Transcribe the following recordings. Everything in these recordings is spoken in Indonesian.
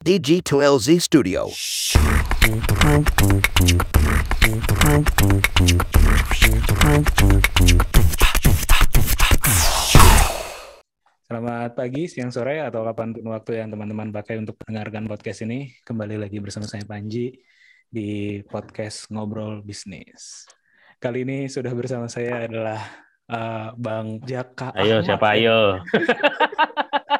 DG2LZ Studio. Selamat pagi, siang, sore, atau kapan pun waktu yang teman-teman pakai untuk mendengarkan podcast ini. Kembali lagi bersama saya Panji di podcast Ngobrol Bisnis. Kali ini sudah bersama saya adalah uh, Bang Jaka. Ayo, Ahmad. siapa ayo?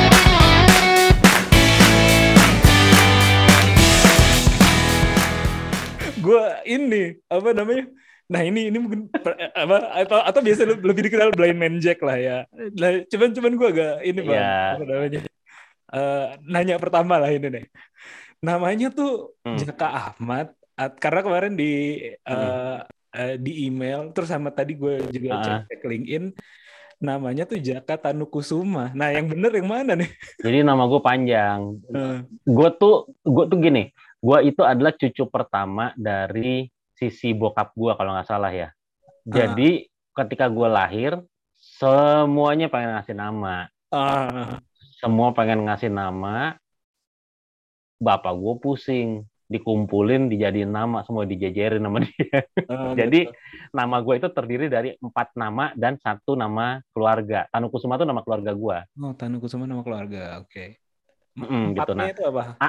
Gue ini apa namanya? Nah ini ini mungkin apa atau atau biasa le- lebih dikenal blind man jack lah ya. Nah, cuman cuman gue agak ini bang Iya. apa namanya? Eh, nanya pertama lah ini nih. Namanya tuh Hmm. Jaka Ahmad. At- karena kemarin di eh, eh, di email terus sama tadi gue juga Ah. cek cek LinkedIn namanya tuh Jaka Tanukusuma. Nah yang bener yang mana nih? Jadi nama gue panjang. Eh, Gue tuh, gue tuh gini. Gue itu adalah cucu pertama dari sisi bokap gue kalau nggak salah ya. Jadi ketika gue lahir, semuanya pengen ngasih nama. ah, Semua pengen ngasih nama. Bapak gue pusing, dikumpulin, dijadiin nama, semua dijejerin nama dia. ah, Jadi gitu. nama gue itu terdiri dari empat nama dan satu nama keluarga. Tanukusuma itu nama keluarga gue. oh Tanukusuma nama keluarga. Oke. Mm, gitu, nah. itu apa?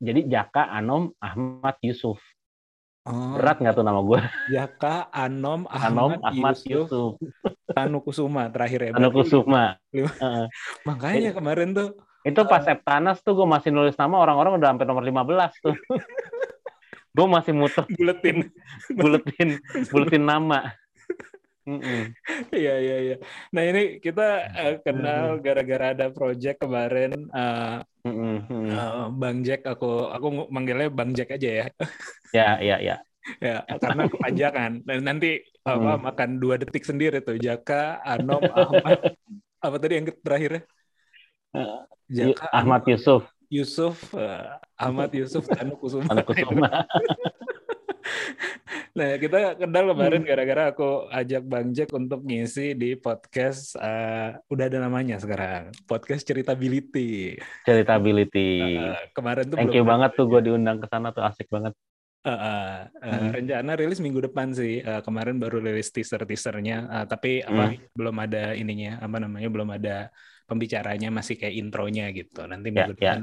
Jadi Jaka, Anom, Ahmad, Yusuf. Oh, Berat nggak tuh nama gue? Jaka, Anom, Anom, Ahmad, Ahmad, Yusuf, Yusuf. Tanukusuma terakhir ya. Tanukusuma. Heeh. Makanya kemarin tuh Itu pas Septanas tuh gue masih nulis nama orang-orang udah sampai nomor 15 tuh. gue masih muter buletin. buletin buletin nama. Iya iya iya. Nah ini kita eh, kenal gara-gara ada project kemarin. Mm. eh, Bang Jack aku aku ng- manggilnya Bang Jack aja ya. Ya, ya, ya. ya karena kepanjangan. Dan nanti apa Hmm. makan dua detik sendiri tuh Jaka, Anom, Ahmad. apa tadi yang terakhirnya? Y- Jaka, Ahmad Yusuf, Yusuf, eh, Ahmad Yusuf, Tanukusuma. Tanukusuma. Nah, kita kenal Hmm. kemarin gara-gara aku ajak Bang Jack untuk ngisi di podcast eh, udah ada namanya sekarang, podcast Ceritability. Ceritability. Eh, kemarin tuh Thank belum you banget tuh gue diundang ke sana tuh asik banget. Eh, eh, eh, Hmm. rencana rilis minggu depan sih. Eh, kemarin baru rilis teaser-teasernya, eh, tapi apa Hmm. belum ada ininya, apa namanya belum ada pembicaranya masih kayak intronya gitu. Nanti Ya, minggu ya. depan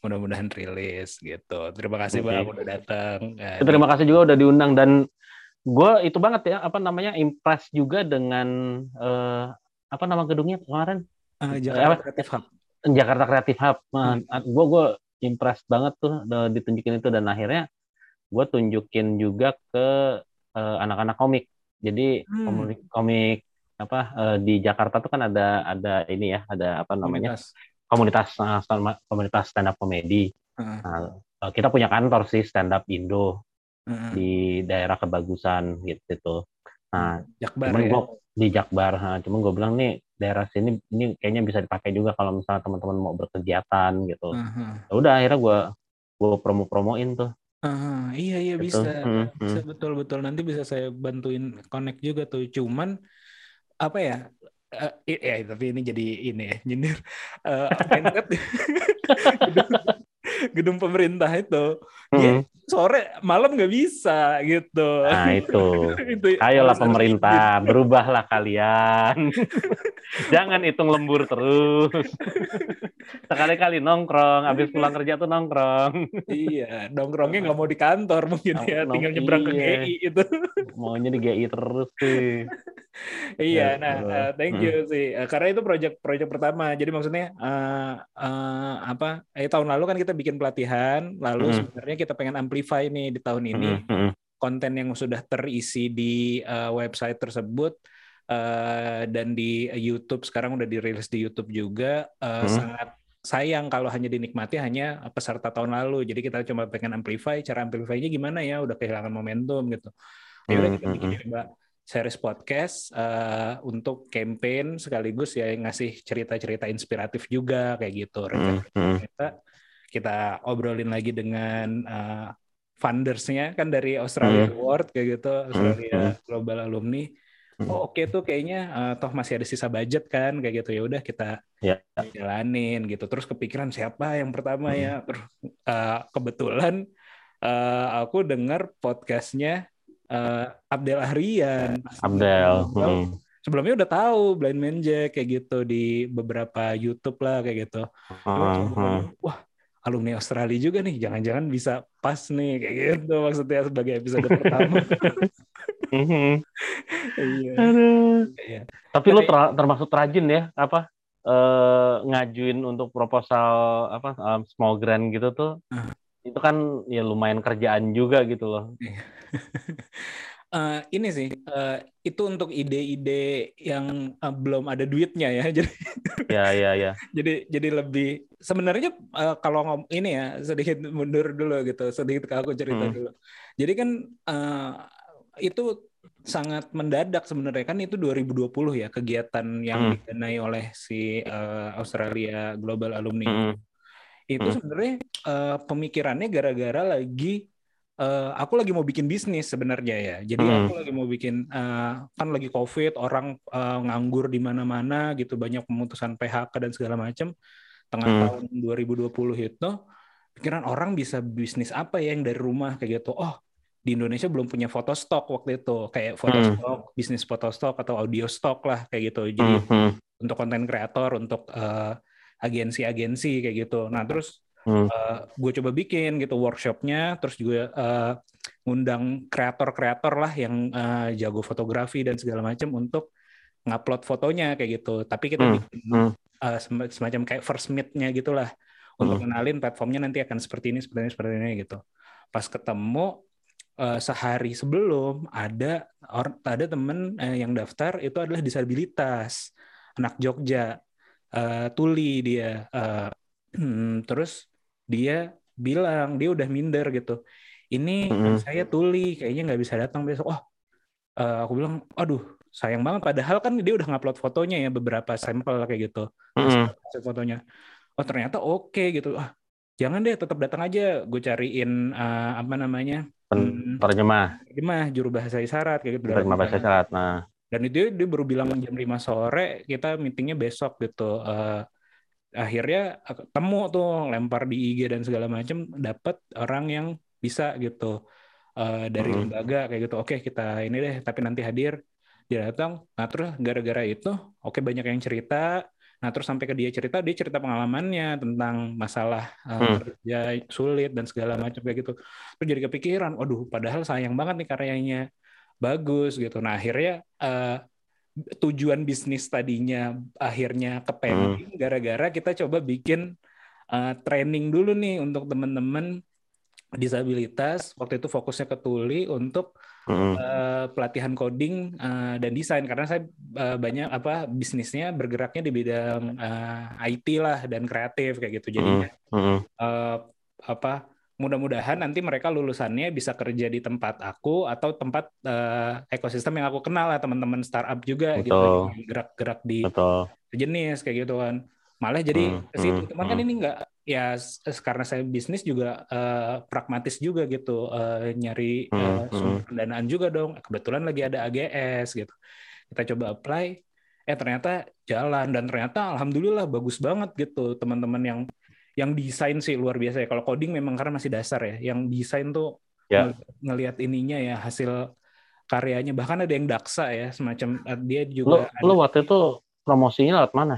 mudah-mudahan rilis gitu. Terima kasih Oke. Bang udah datang. Eh, Terima kasih juga udah diundang dan gue itu banget ya apa namanya impress juga dengan eh, apa nama gedungnya kemarin eh, apa? Jakarta Creative Hub. Jakarta Creative Hub. Hmm. Gue gue impress banget tuh ditunjukin itu dan akhirnya gue tunjukin juga ke eh, anak-anak komik. Jadi Hmm. komik, komik apa eh, di Jakarta tuh kan ada ada ini ya ada apa namanya Komunitas. Komunitas stand- komunitas stand up komedi. Heeh. Nah, eh, kita punya kantor sih stand up Indo Heeh. di daerah Kebagusan gitu. Nah, Jakbar cuman ya. gua di Jakbar, ha. cuman gue bilang nih daerah sini ini kayaknya bisa dipakai juga kalau misalnya teman-teman mau berkegiatan gitu. Ya udah akhirnya gue gue promo-promoin tuh. Heeh, iya iya Gitu. bisa, Hmm, bisa hmm. betul betul nanti bisa saya bantuin connect juga tuh. Cuman apa ya? Eh, i- ya tapi ini jadi ini ya nyindir. Eh, apa yang lihat gedung, pemerintah itu Iya. Hmm. sore malam nggak bisa gitu. Nah itu. itu Ayolah harus- harus pemerintah, berubahlah kalian. Jangan hitung lembur terus. Sekali-kali nongkrong, habis pulang kerja tuh nongkrong. Iya, nongkrongnya nggak mau di kantor mungkin ya, Nong- tinggal nyebrang ke iya. GI itu. Maunya di GI terus sih. Iya, Ya, nah, eh, thank you sih. Eh, karena itu project-project pertama. Jadi maksudnya eh, eh, apa? Eh tahun lalu kan kita bikin pelatihan, lalu Mm. sebenarnya kita pengen amplify nih di tahun ini Mm, mm, konten yang sudah terisi di eh, website tersebut eh, dan di YouTube sekarang udah dirilis di YouTube juga eh, Hmm. sangat sayang kalau hanya dinikmati hanya peserta tahun lalu. Jadi kita cuma pengen amplify, cara amplify-nya gimana ya? Udah kehilangan momentum gitu. Ya udah kita bikin coba series podcast eh, untuk campaign sekaligus ya ngasih cerita-cerita inspiratif juga kayak gitu. Hmm. Kita obrolin lagi dengan eh, fundersnya kan dari Australia Hmm. Award kayak gitu, Australia hmm. Global Alumni. Hmm. Oh, oke tuh kayaknya eh, toh masih ada sisa budget kan kayak gitu ya udah kita Ya. jalanin gitu. Terus kepikiran siapa yang pertama Hmm. ya. Terus eh, kebetulan eh, aku dengar podcastnya eh, Abdel Ahrian. Abdel. Hmm. Sebelumnya udah tahu Blind Man Jack kayak gitu di beberapa YouTube lah kayak gitu. Cuma Hmm, coba, hmm. wah alumni Australia juga nih, jangan-jangan bisa pas nih kayak gitu maksudnya sebagai episode pertama. Hmm. Iya. Iya. Tapi ter- termasuk rajin ya apa eh, ngajuin untuk proposal apa em, small grant gitu tuh. Ah. Itu kan ya lumayan kerjaan juga gitu loh. Eh, ini sih eh, itu untuk ide-ide yang eh, belum ada duitnya ya. Jadi Ya ya ya. jadi jadi lebih sebenarnya eh, kalau ngom ini ya sedikit mundur dulu gitu sedikit ke aku cerita Hmm. dulu jadi kan eh, itu sangat mendadak sebenarnya kan itu 2020 ya kegiatan yang Hmm. didanai oleh si eh, Australia Global Alumni Hmm. itu Hmm. sebenarnya eh, pemikirannya gara-gara lagi eh, aku lagi mau bikin bisnis sebenarnya ya. Jadi Hmm. aku lagi mau bikin eh, kan lagi COVID, orang eh, nganggur di mana-mana gitu, banyak pemutusan PHK dan segala macam. Tengah Hmm. tahun 2020 itu pikiran orang bisa bisnis apa ya yang dari rumah kayak gitu. Oh, di Indonesia belum punya foto stok waktu itu, kayak foto Hmm. stok, bisnis foto stok atau audio stok lah kayak gitu. Jadi Hmm, hmm, untuk konten kreator, untuk eh, agensi-agensi kayak gitu. Nah, terus hmm. gue coba bikin gitu workshopnya, terus juga eh, ngundang kreator-kreator lah yang eh, jago fotografi dan segala macam untuk ngupload fotonya kayak gitu. Tapi kita Hmm, bikin hmm. eh, sem- semacam kayak first meet-nya gitulah untuk Hmm. kenalin platformnya nanti akan seperti ini, seperti ini, seperti ini gitu. Pas ketemu eh, sehari sebelum ada or, ada temen eh, yang daftar itu adalah disabilitas anak Jogja Eh, Tuli dia Eh, hmm, terus dia bilang dia udah minder gitu. Ini Mm-mm. saya Tuli kayaknya nggak bisa datang besok. Oh eh, aku bilang aduh sayang banget. Padahal kan dia udah ngupload fotonya ya beberapa sampel kayak gitu. Hmm. hasil fotonya. Oh ternyata oke gitu. Ah jangan deh tetap datang aja. Gue cariin eh, apa namanya Pen- Hmm. Terjemah, terjemah juru bahasa isyarat kayak gitu. Terjemah bahasa isyarat. Nah, dan itu dia baru bilang jam 5 sore kita meetingnya besok gitu. Eh, akhirnya ketemu tuh lempar di IG dan segala macam dapat orang yang bisa gitu. Eh, dari Hmm. lembaga kayak gitu. Oke kita ini deh tapi nanti hadir dia datang. Nah terus gara-gara itu oke banyak yang cerita. Nah terus sampai ke dia cerita dia cerita pengalamannya tentang masalah eh, Hmm. kerja sulit dan segala macam kayak gitu. Terus jadi kepikiran waduh padahal sayang banget nih karyanya. Bagus gitu. Nah akhirnya eh, tujuan bisnis tadinya akhirnya ke pending gara-gara kita coba bikin eh, training dulu nih untuk teman-teman disabilitas. Waktu itu fokusnya ke Tuli untuk hmm. eh, pelatihan coding eh, dan desain. Karena saya eh, banyak apa bisnisnya bergeraknya di bidang eh, IT lah dan kreatif kayak gitu jadinya. Hmm. eh, apa mudah-mudahan nanti mereka lulusannya bisa kerja di tempat aku atau tempat eh, ekosistem yang aku kenal lah teman-teman startup juga gitu Betul. yang gerak-gerak di Betul. sejenis kayak gitu kan malah jadi Hmm, situ hmm, cuman kan hmm. ini enggak ya karena saya bisnis juga eh, pragmatis juga gitu eh, nyari Hmm, sumber pendanaan juga dong kebetulan lagi ada AGS gitu kita coba apply eh ternyata jalan dan ternyata alhamdulillah bagus banget gitu teman-teman yang yang desain sih luar biasa ya kalau coding memang karena masih dasar ya yang desain tuh Ya. ngel- ngelihat ininya ya hasil karyanya bahkan ada yang daksa ya semacam eh, dia juga ada- lu waktu itu promosinya lewat mana?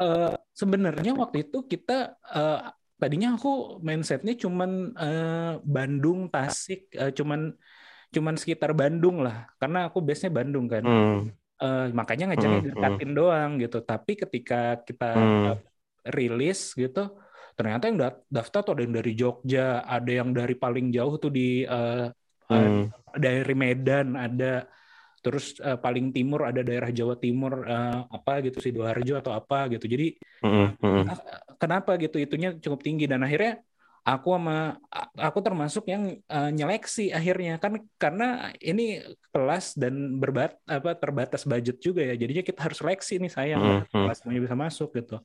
Eh, sebenarnya waktu itu kita eh, tadinya aku mindsetnya cuman eh, Bandung, Tasik, eh, cuman cuman sekitar Bandung lah, karena aku base-nya Bandung kan. Hmm. Eh, makanya ngajaknya Hmm, dekatin doang gitu. Tapi ketika kita Hmm. eh, rilis gitu, ternyata yang da- daftar tuh ada yang dari Jogja, ada yang dari paling jauh tuh di eh, Hmm. dari Medan ada. Terus eh, paling timur ada daerah Jawa Timur eh, apa gitu sidoarjo atau apa gitu. Jadi Mm, mm, Ah, kenapa gitu itunya cukup tinggi? Dan akhirnya aku sama aku termasuk yang eh, nyeleksi akhirnya. Kan karena ini kelas dan berbat apa terbatas budget juga ya. Jadinya kita harus seleksi nih sayang. Hmm, nggak hmm. kelas semuanya bisa masuk gitu.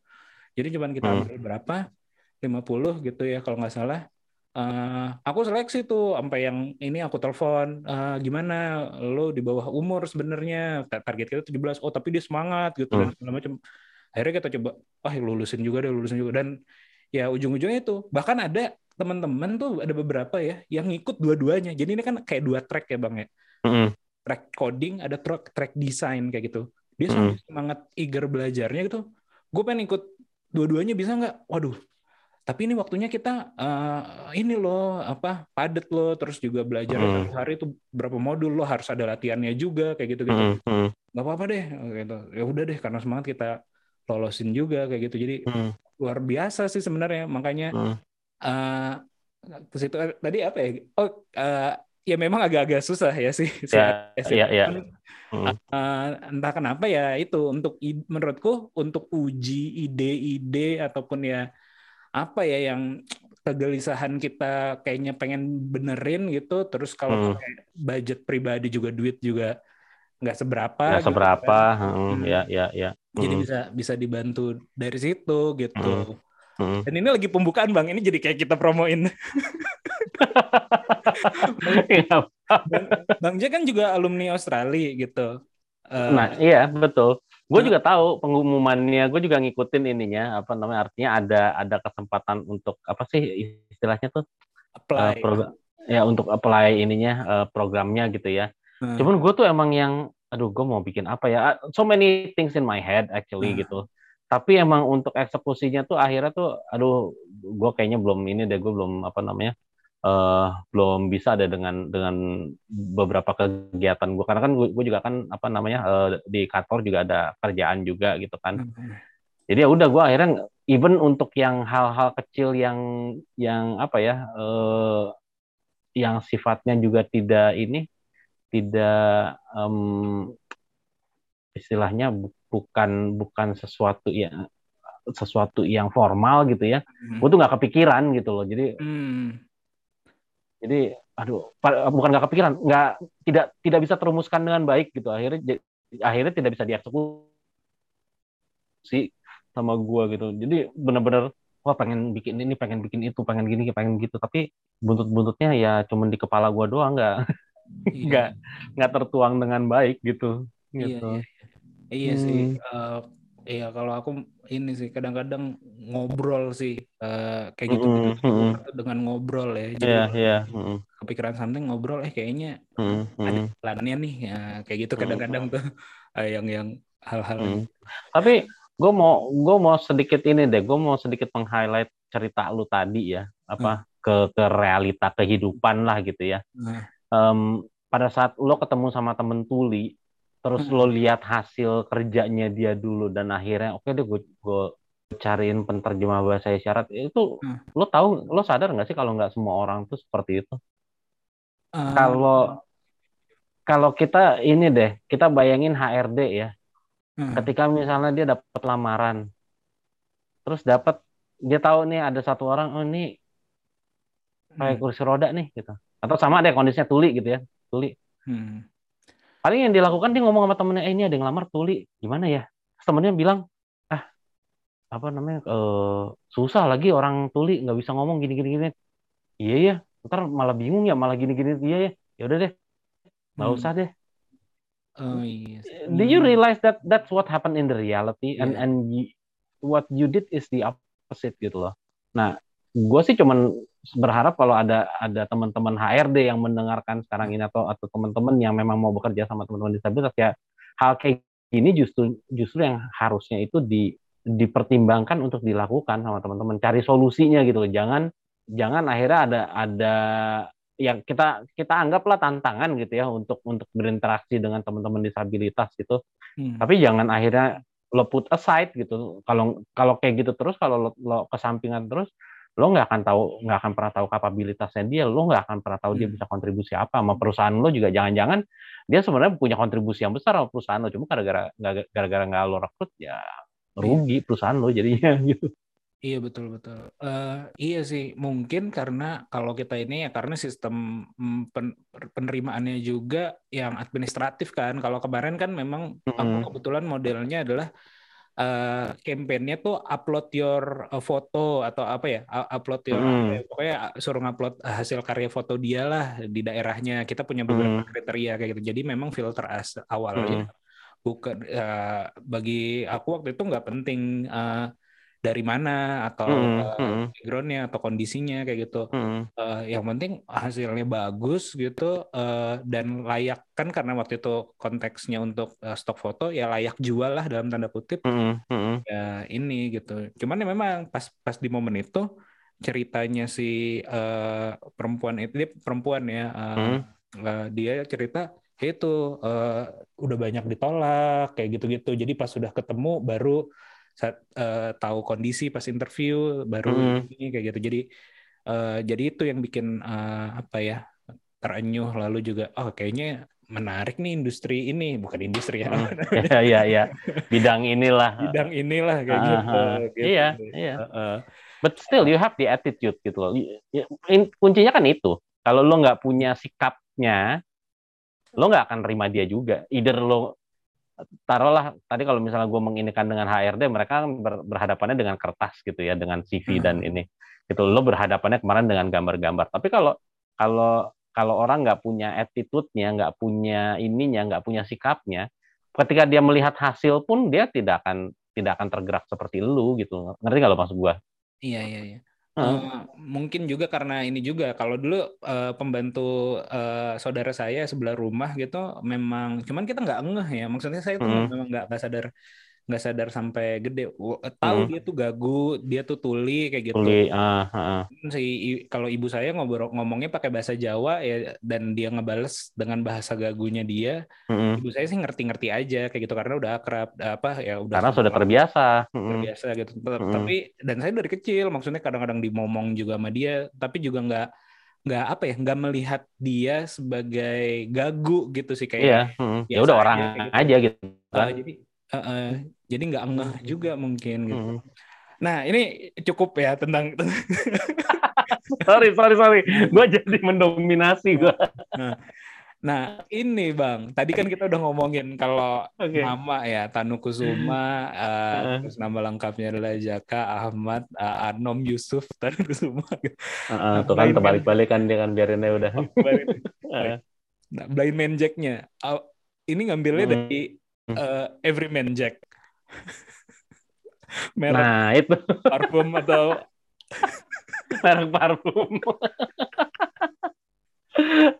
Jadi cuman kita Hmm. ambil berapa 50 gitu ya kalau nggak salah. Eh, aku seleksi tuh sampai yang ini aku telepon "Eh, gimana? Lo di bawah umur sebenarnya Ta- target kita 17 oh tapi dia semangat gitu dan Hmm. segala macam. Akhirnya kita coba wah lulusin juga deh lulusin juga. Dan ya ujung-ujungnya itu bahkan ada teman-teman tuh ada beberapa ya yang ngikut dua-duanya. Jadi ini kan kayak dua track ya bang ya? Mm, track coding ada track track design kayak gitu. Dia Hmm. semangat eager belajarnya gitu. Gue pengen ikut dua-duanya bisa nggak? Waduh tapi ini waktunya kita eh, ini loh apa padet loh terus juga belajar satu hari itu berapa modul lo harus ada latihannya juga kayak gitu gitu mm, mm, nggak apa-apa deh gitu. Ya udah deh karena semangat kita lolosin juga kayak gitu. Jadi mm, luar biasa sih sebenarnya makanya mm. ke situ tadi apa ya? Oh eh, ya memang agak-agak susah ya sih. Si Ya, AS ya, ya. Mm. eh, entah kenapa ya itu untuk menurutku untuk uji ide-ide ataupun ya apa ya yang kegelisahan kita kayaknya pengen benerin gitu terus kalau Hmm. pakai budget pribadi juga duit juga nggak seberapa Nggak gitu seberapa, kan. mm, Hmm. ya, ya, ya. jadi Mm, bisa bisa dibantu dari situ gitu mm. dan ini lagi pembukaan bang ini jadi kayak kita promoin Bang, Bang Jack kan juga alumni Australia gitu. Eh, Nah, iya betul. Gue juga tahu pengumumannya. Gue juga ngikutin ininya. Apa namanya? Artinya ada ada kesempatan untuk apa sih istilahnya tuh? apply. eh, program ya untuk apply ininya eh, programnya gitu ya. Nah, Cuman gue tuh emang yang, aduh, gue mau bikin apa ya? So many things in my head actually Hmm. gitu. Tapi emang untuk eksekusinya tuh akhirnya tuh, aduh, gue kayaknya belum ini deh, gue belum apa namanya, eh belum bisa deh dengan dengan beberapa kegiatan gue. Karena kan gue juga kan apa namanya eh, di kantor juga ada kerjaan juga gitu kan. hmm. Jadi ya udah gue akhirnya even untuk yang hal-hal kecil yang yang apa ya, eh, yang sifatnya juga tidak ini tidak em, istilahnya bu- bukan bukan sesuatu yang sesuatu yang formal gitu ya Hmm. gue tuh nggak kepikiran gitu loh jadi Hmm. Jadi aduh bukan nggak kepikiran nggak tidak tidak bisa terumuskan dengan baik gitu akhirnya akhirnya tidak bisa dieksekusi sama gue gitu jadi bener-bener wah pengen bikin ini pengen bikin itu pengen gini pengen gitu tapi buntut-buntutnya ya cuman di kepala gue doang nggak Iya. nggak nggak tertuang dengan baik gitu Iya, gitu iya, Iya Hmm. sih. Eh, Iya kalau aku ini sih kadang-kadang ngobrol sih eh, kayak gitu Mm-mm, mm-mm. dengan ngobrol ya. Jadi Iya, iya. Mm, kepikiran something ngobrol eh kayaknya mm, ada mm, jalannya nih ya, kayak gitu Mm. kadang-kadang tuh eh, yang yang hal-hal mm. Tapi gue mau gue mau sedikit ini deh, gue mau sedikit meng-highlight cerita lu tadi ya, apa ke ke realita kehidupan lah gitu ya. Nah, Em, pada saat lo ketemu sama temen tuli, terus Hmm. lo lihat hasil kerjanya dia dulu dan akhirnya oke deh gue gue cariin penterjemah bahasa isyarat. Itu Hmm. lo tahu lo sadar nggak sih kalau nggak semua orang tuh seperti itu? Eh, kalau kalau kita ini deh kita bayangin HRD ya. Hmm, ketika misalnya dia dapat lamaran terus dapat dia tahu nih ada satu orang oh ini pakai hmm, kursi roda nih gitu. Atau sama deh kondisinya tuli gitu ya tuli. Hmm. Paling yang dilakukan dia ngomong sama temennya eh ini ada yang lamar tuli. Gimana ya? Terus temennya bilang ah apa namanya eh, susah lagi orang tuli nggak bisa ngomong gini gini. Gini iya. Ya ntar malah bingung ya malah gini gini iya. Ya ya udah deh nggak Hmm. usah deh. Oh iya. do you Hmm. realize that that's what happened in the reality? And Yeah. and you- what you did is the opposite gitu loh. Nah gue sih cuman berharap kalau ada ada teman-teman HRD yang mendengarkan sekarang ini atau atau teman-teman yang memang mau bekerja sama teman-teman disabilitas ya hal kayak gini justru justru yang harusnya itu di dipertimbangkan untuk dilakukan sama teman-teman. Cari solusinya gitu loh. Jangan jangan akhirnya ada ada yang kita kita anggaplah tantangan gitu ya untuk untuk berinteraksi dengan teman-teman disabilitas gitu. Hmm. tapi jangan akhirnya lo put aside gitu. Kalau kalau kayak gitu terus kalau lo, lo kesampingan terus lo nggak akan tahu nggak akan pernah tahu kapabilitasnya dia lo nggak akan pernah tahu dia Hmm. bisa kontribusi apa sama perusahaan lo juga jangan-jangan dia sebenarnya punya kontribusi yang besar sama perusahaan lo cuma gara-gara gara-gara nggak lo rekrut ya rugi perusahaan lo jadinya gitu Iya betul betul. Eh, iya sih mungkin karena kalau kita ini ya karena sistem mm, pen- penerimaannya juga yang administratif kan. Kalau kemarin kan memang aku Mm-mm. kebetulan modelnya adalah eh campaign-nya tuh upload your uh, foto atau apa ya upload your Mm. apa ya, pokoknya suruh ngupload hasil karya foto dia lah di daerahnya. Kita punya beberapa Mm. kriteria kayak gitu. Jadi memang filter as awalnya bukan eh, bagi aku waktu itu nggak penting eh, dari mana atau Mm, eh, mm. backgroundnya atau kondisinya kayak gitu. Mm. Eh, yang penting hasilnya bagus gitu eh, dan layak kan karena waktu itu konteksnya untuk eh, stok foto ya layak jual lah dalam tanda kutip Mm. Mm. ya ini gitu. Cuman ya memang pas pas di momen itu ceritanya si eh, perempuan itu dia perempuan ya eh, Hmm. eh, dia cerita itu eh, udah banyak ditolak kayak gitu-gitu. Jadi pas sudah ketemu baru saat eh, tahu kondisi pas interview baru Hmm. ini kayak gitu. Jadi eh, jadi itu yang bikin eh, apa ya terenyuh lalu juga oh kayaknya menarik nih industri ini bukan industri ya Mm. Iya iya iya bidang inilah bidang inilah kayak Ah, gitu, ah. gitu. Iya, iya. Heeh. But still you have the attitude gitu loh. Y- y- in- Kuncinya kan itu. Kalau lo nggak punya sikapnya, lo nggak akan terima dia juga. Either lo taruhlah tadi kalau misalnya gue menginikan dengan HRD, mereka kan ber- berhadapannya dengan kertas gitu ya, dengan CV dan ini. Gitu lo berhadapannya kemarin dengan gambar-gambar. Tapi kalau kalau kalau orang nggak punya attitude-nya, nggak punya ininya, nggak punya sikapnya, ketika dia melihat hasil pun dia tidak akan tidak akan tergerak seperti lu gitu. Ngerti nggak lo maksud gue? Iya iya iya. Mungkin juga karena ini juga kalau dulu eh, pembantu eh, saudara saya sebelah rumah gitu memang cuman kita nggak ngeh ya. Maksudnya saya tuh memang nggak sadar nggak sadar sampai gede tahu Hmm. dia tuh gagu dia tuh tuli kayak gitu Tuli, ah, ah. si kalau ibu saya ngobrol ngomongnya pakai bahasa Jawa ya dan dia ngebales dengan bahasa gagunya dia Mm-mm. ibu saya sih ngerti-ngerti aja kayak gitu karena udah akrab apa ya udah Karena sudah terbiasa. Terbiasa gitu. Tet- Mm-mm. Tapi dan saya dari kecil maksudnya kadang-kadang dimomong juga sama dia, tapi juga nggak nggak apa ya nggak melihat dia sebagai gagu gitu sih kayak Iya, mm. ya udah aja orang kayak gitu. aja gitu Uh, jadi uh, uh, jadi nggak ngeh juga mungkin gitu. Mm. Nah ini cukup ya tentang sorry, sorry, sorry. Gue jadi mendominasi gue. Nah ini bang, tadi kan kita udah ngomongin kalau Oke. nama ya Tanu Kusuma, uh, Heeh. terus nama lengkapnya adalah Jaka Ahmad uh, Anom Yusuf Tanu Kusuma. Heeh, tuh kan terbalik-balik kan dia kan biarin aja udah. Nah, Blind Man Jack-nya. Al- ini ngambilnya Hmm. dari uh, Every Man Jack. Merek Nah, itu parfum atau merek parfum.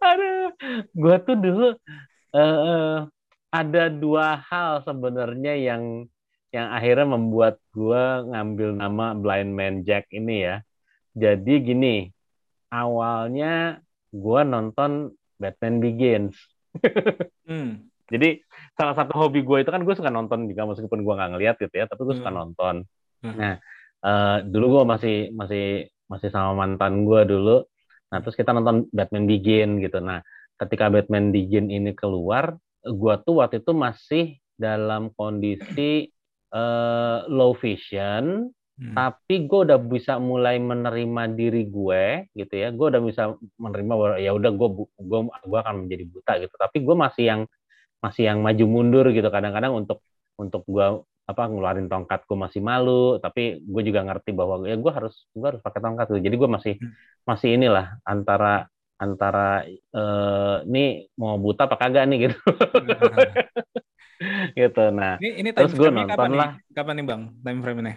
Aduh, gue tuh dulu eh, ada dua hal sebenarnya yang yang akhirnya membuat gue ngambil nama Blind Man Jack ini ya. Jadi gini, awalnya gue nonton Batman Begins. hmm, Jadi salah satu hobi gue itu kan gue suka nonton juga meskipun gue nggak ngeliat gitu ya, tapi gue suka Hmm. nonton. Hmm. Nah, eh, dulu gue masih masih masih sama mantan gue dulu. Nah, terus kita nonton Batman Begin gitu. Nah, ketika Batman Begin ini keluar, gue tuh waktu itu masih dalam kondisi eh, low vision, hmm. tapi gue udah bisa mulai menerima diri gue gitu ya gue udah bisa menerima bahwa ya udah gue gue gue akan menjadi buta gitu tapi gue masih yang masih yang maju mundur gitu kadang-kadang untuk untuk gue apa ngeluarin tongkat gue masih malu tapi gue juga ngerti bahwa ya gue harus gue harus pakai tongkat gitu. jadi gue masih Hmm. masih inilah antara antara eh, ini mau buta apa kagak nih gitu gitu nah Ini ini Terus gua frame-nya kapan nonton nih? lah. Kapan nih bang? Time frame-nya?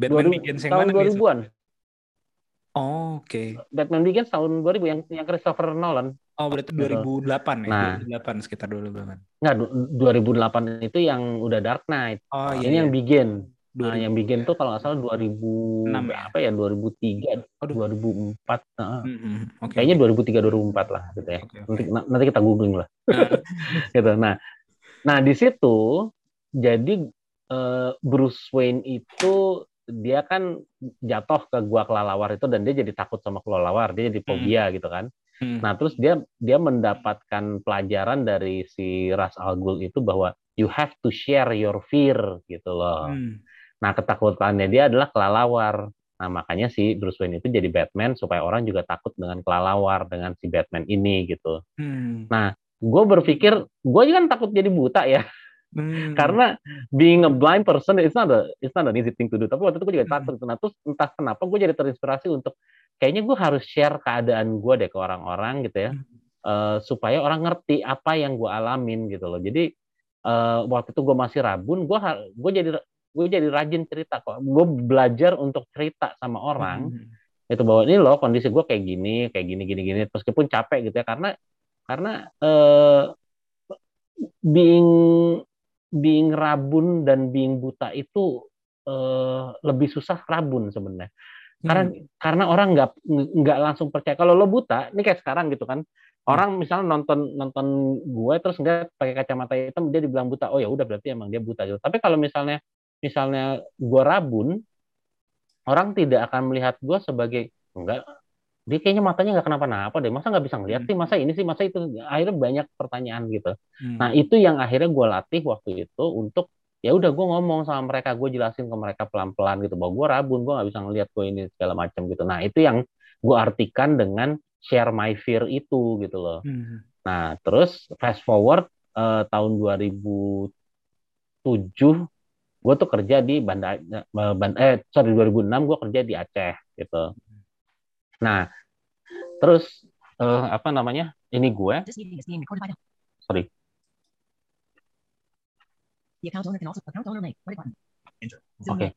Batman 2000 Begins yang tahun mana nih? 2000-an Oh, Oke. Batman Begins tahun 2000 yang yang Christopher Nolan Oh berarti Gitu. 2008 ya? Nah. 2008 sekitar 2008. Enggak, du- 2008 itu yang udah Dark Knight. Oh iya. Ini yang iya. Begin. Nah, 2000. yang Begin tuh kalau nggak salah 2000 Enam ya? apa ya? 2003, Aduh. 2004. Nah, Hmm, hmm, Oke. Kayaknya 2003 2004 lah gitu ya. Oke, oke. Nanti nanti kita googling lah. Nah, gitu. Nah, nah di situ jadi eh, Bruce Wayne itu dia kan jatuh ke gua kelelawar itu dan dia jadi takut sama kelelawar, dia jadi fobia gitu kan. Hmm. Nah, terus dia dia mendapatkan pelajaran dari si Ras Al Ghul itu bahwa you have to share your fear gitu loh. Hmm. Nah, ketakutannya dia adalah kelelawar. Nah, makanya si Bruce Wayne itu jadi Batman supaya orang juga takut dengan kelelawar dengan si Batman ini gitu. Hmm. Gue berpikir, gue kan takut jadi buta ya, Hmm. karena being a blind person it's not a it's not an easy thing to do. Tapi waktu itu gue juga Hmm. takut. Nah, terus entah kenapa gue jadi terinspirasi untuk kayaknya gue harus share keadaan gue deh ke orang-orang gitu ya, Hmm. Eh, supaya orang ngerti apa yang gue alamin gitu loh. Jadi eh, waktu itu gue masih rabun, gue gue jadi gue jadi rajin cerita kok. Gue belajar untuk cerita sama orang Hmm. itu bahwa ini loh kondisi gue kayak gini, kayak gini, gini, gini. Meskipun capek gitu ya, karena karena eh, being being rabun dan being buta itu eh, lebih susah rabun sebenarnya. Karena karena orang nggak nggak langsung percaya. Kalau lo buta, ini kayak sekarang gitu kan. Orang misalnya nonton nonton gue terus nggak pakai kacamata hitam dia dibilang buta. Oh ya udah berarti emang dia buta gitu. Tapi kalau misalnya misalnya gue rabun, orang tidak akan melihat gue sebagai enggak dia kayaknya matanya nggak kenapa-napa deh. Masa nggak bisa ngeliat sih? Masa ini sih? Masa itu? Akhirnya banyak pertanyaan gitu. Hmm. nah itu yang akhirnya gue latih waktu itu untuk ya udah gue ngomong sama mereka. Gue jelasin ke mereka pelan-pelan gitu bahwa gue rabun gue nggak bisa ngeliat gue ini segala macam gitu. Nah itu yang gue artikan dengan share my fear itu gitu loh. Hmm. Nah, terus fast forward eh, tahun 2007, gue tuh kerja di Banda, eh, eh sorry 2006 gue kerja di Aceh gitu. Nah, terus eh, apa namanya? Ini gue, sorry, oke,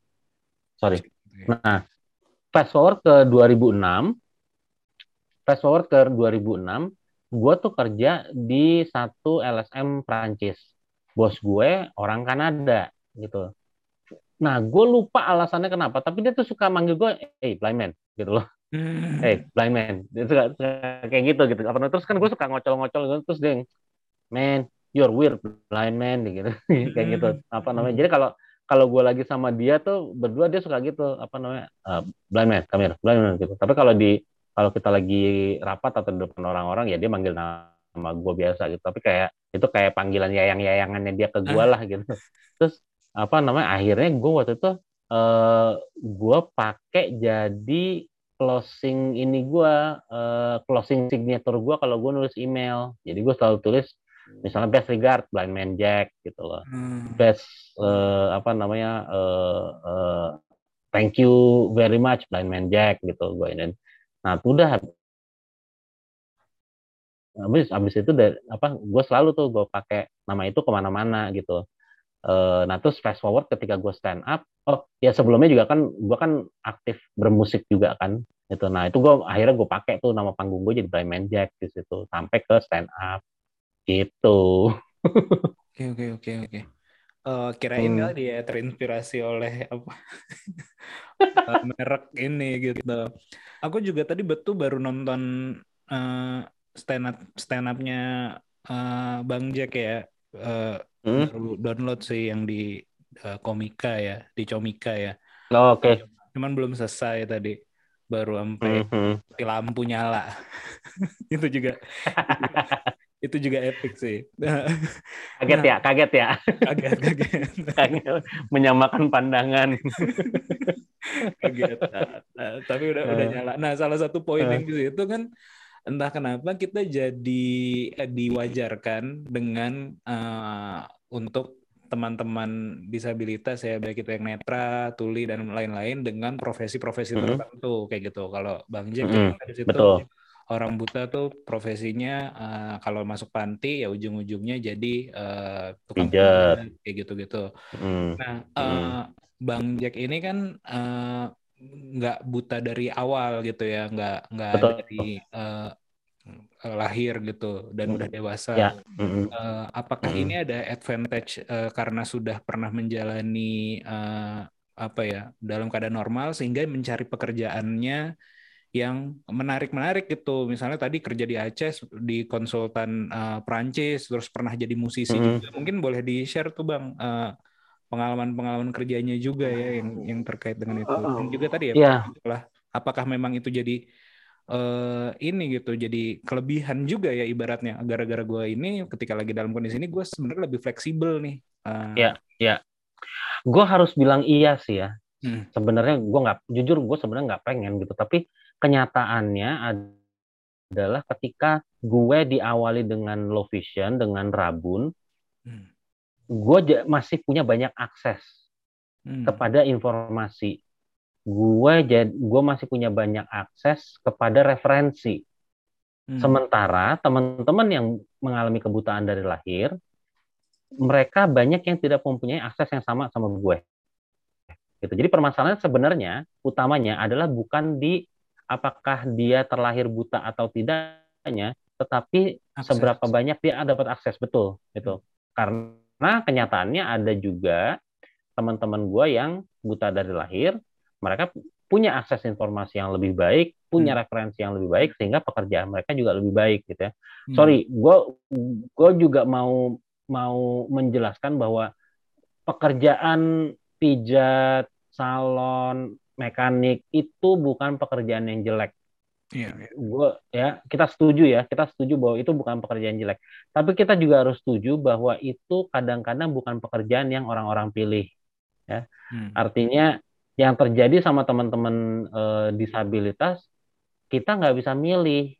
sorry. Nah, fast forward ke 2006, fast forward ke 2006, gue tuh kerja di satu LSM Prancis. Bos gue orang Kanada gitu. Nah, gue lupa alasannya kenapa, tapi dia tuh suka manggil gue, hey blind man, gitu loh. Hmm. Hey blind man, dia suka, suka kayak gitu gitu. Apa namanya? terus kan gue suka ngocol-ngocol gitu, terus dia, yang, man, you're weird blind man, gitu. kayak gitu. Apa namanya? Jadi kalau kalau gue lagi sama dia tuh berdua dia suka gitu apa namanya uh, blind man, come here, blind man gitu. Tapi kalau di kalau kita lagi rapat atau di depan orang-orang ya dia manggil nama gue biasa gitu. Tapi kayak itu kayak panggilan yayang-yayangannya dia ke gue lah gitu. Terus apa namanya? Akhirnya gue waktu itu eh gue pakai jadi closing ini gue eh, closing signature gue kalau gue nulis email. Jadi gue selalu tulis misalnya best regard blind man Jack gitu loh Hmm. best eh, apa namanya eh, eh, thank you very much blind man Jack gitu gue ini nah itu udah habis habis itu dari apa gue selalu tuh gue pakai nama itu ke mana-mana gitu Eh, nah terus fast forward ketika gue stand up oh ya sebelumnya juga kan gue kan aktif bermusik juga kan itu nah itu gue akhirnya gue pakai tuh nama panggung gue jadi blind man Jack di situ sampai ke stand up gitu Oke oke oke oke. Eh, kirain Hmm. kali dia terinspirasi oleh apa merek ini gitu. Aku juga tadi betul baru nonton eh, stand up stand upnya eh, Bang Jack ya. Eh, Hmm? baru download sih yang di eh, Komika ya, di Comika ya. Oh, oke Cuman belum selesai tadi. Baru sampai Mhm. mati lampu nyala. itu juga itu juga epic sih. kaget ya kaget ya kaget kaget. Kaget. menyamakan pandangan kaget. Nah, tapi udah udah Eh. nyala. Nah, salah satu poin Eh. yang di situ kan entah kenapa kita jadi eh, diwajarkan dengan eh, untuk teman-teman disabilitas ya baik itu yang netra, tuli dan lain-lain dengan profesi-profesi Mhm. tertentu kayak gitu. Kalau Bang Jack Mhm, kan di situ betul. orang buta tuh profesinya eh, kalau masuk panti ya ujung-ujungnya jadi eh, tukang Pijat. kayak gitu-gitu. Hmm. Nah, Hmm. eh, Bang Jack ini kan eh, nggak buta dari awal gitu ya, nggak nggak Betul. dari eh, lahir gitu dan Hmm. udah dewasa. Ya. Mm-mm. Eh, apakah Mm-mm. ini ada advantage eh, karena sudah pernah menjalani eh, apa ya dalam keadaan normal sehingga mencari pekerjaannya yang menarik-menarik gitu. Misalnya tadi kerja di Aceh di konsultan eh, Prancis, terus pernah jadi musisi Mm-mm. juga. Mungkin boleh di-share tuh Bang. eh, pengalaman-pengalaman kerjanya juga ya yang yang terkait dengan itu. Dan juga tadi ya Iya. lah apakah memang itu jadi eh ini gitu jadi kelebihan juga ya ibaratnya gara-gara gue ini ketika lagi dalam kondisi ini gue sebenarnya lebih fleksibel nih Eh, Iya. Ya, gue harus bilang iya sih ya. Hmm. Sebenarnya gue nggak, jujur gue sebenarnya nggak pengen gitu. Tapi kenyataannya ad- adalah ketika gue diawali dengan low vision, dengan rabun, Hmm. Gue masih punya banyak akses Hmm. kepada informasi. Gue jadi, gue masih punya banyak akses kepada referensi. Hmm. Sementara teman-teman yang mengalami kebutaan dari lahir, mereka banyak yang tidak mempunyai akses yang sama sama gue. Gitu. Jadi permasalahan sebenarnya utamanya adalah bukan di apakah dia terlahir buta atau tidaknya, tetapi Akses. seberapa banyak dia dapat akses betul gitu. Karena kenyataannya ada juga teman-teman gue yang buta dari lahir, mereka punya akses informasi yang lebih baik, punya referensi yang lebih baik sehingga pekerjaan mereka juga lebih baik gitu ya. Hmm. Sorry, gue gue juga mau mau menjelaskan bahwa pekerjaan pijat, salon, mekanik itu bukan pekerjaan yang jelek. Iya, iya. Gue ya kita setuju ya, kita setuju bahwa itu bukan pekerjaan jelek. Tapi kita juga harus setuju bahwa itu kadang-kadang bukan pekerjaan yang orang-orang pilih. Hmm. Artinya yang terjadi sama teman-teman eh, disabilitas kita nggak bisa milih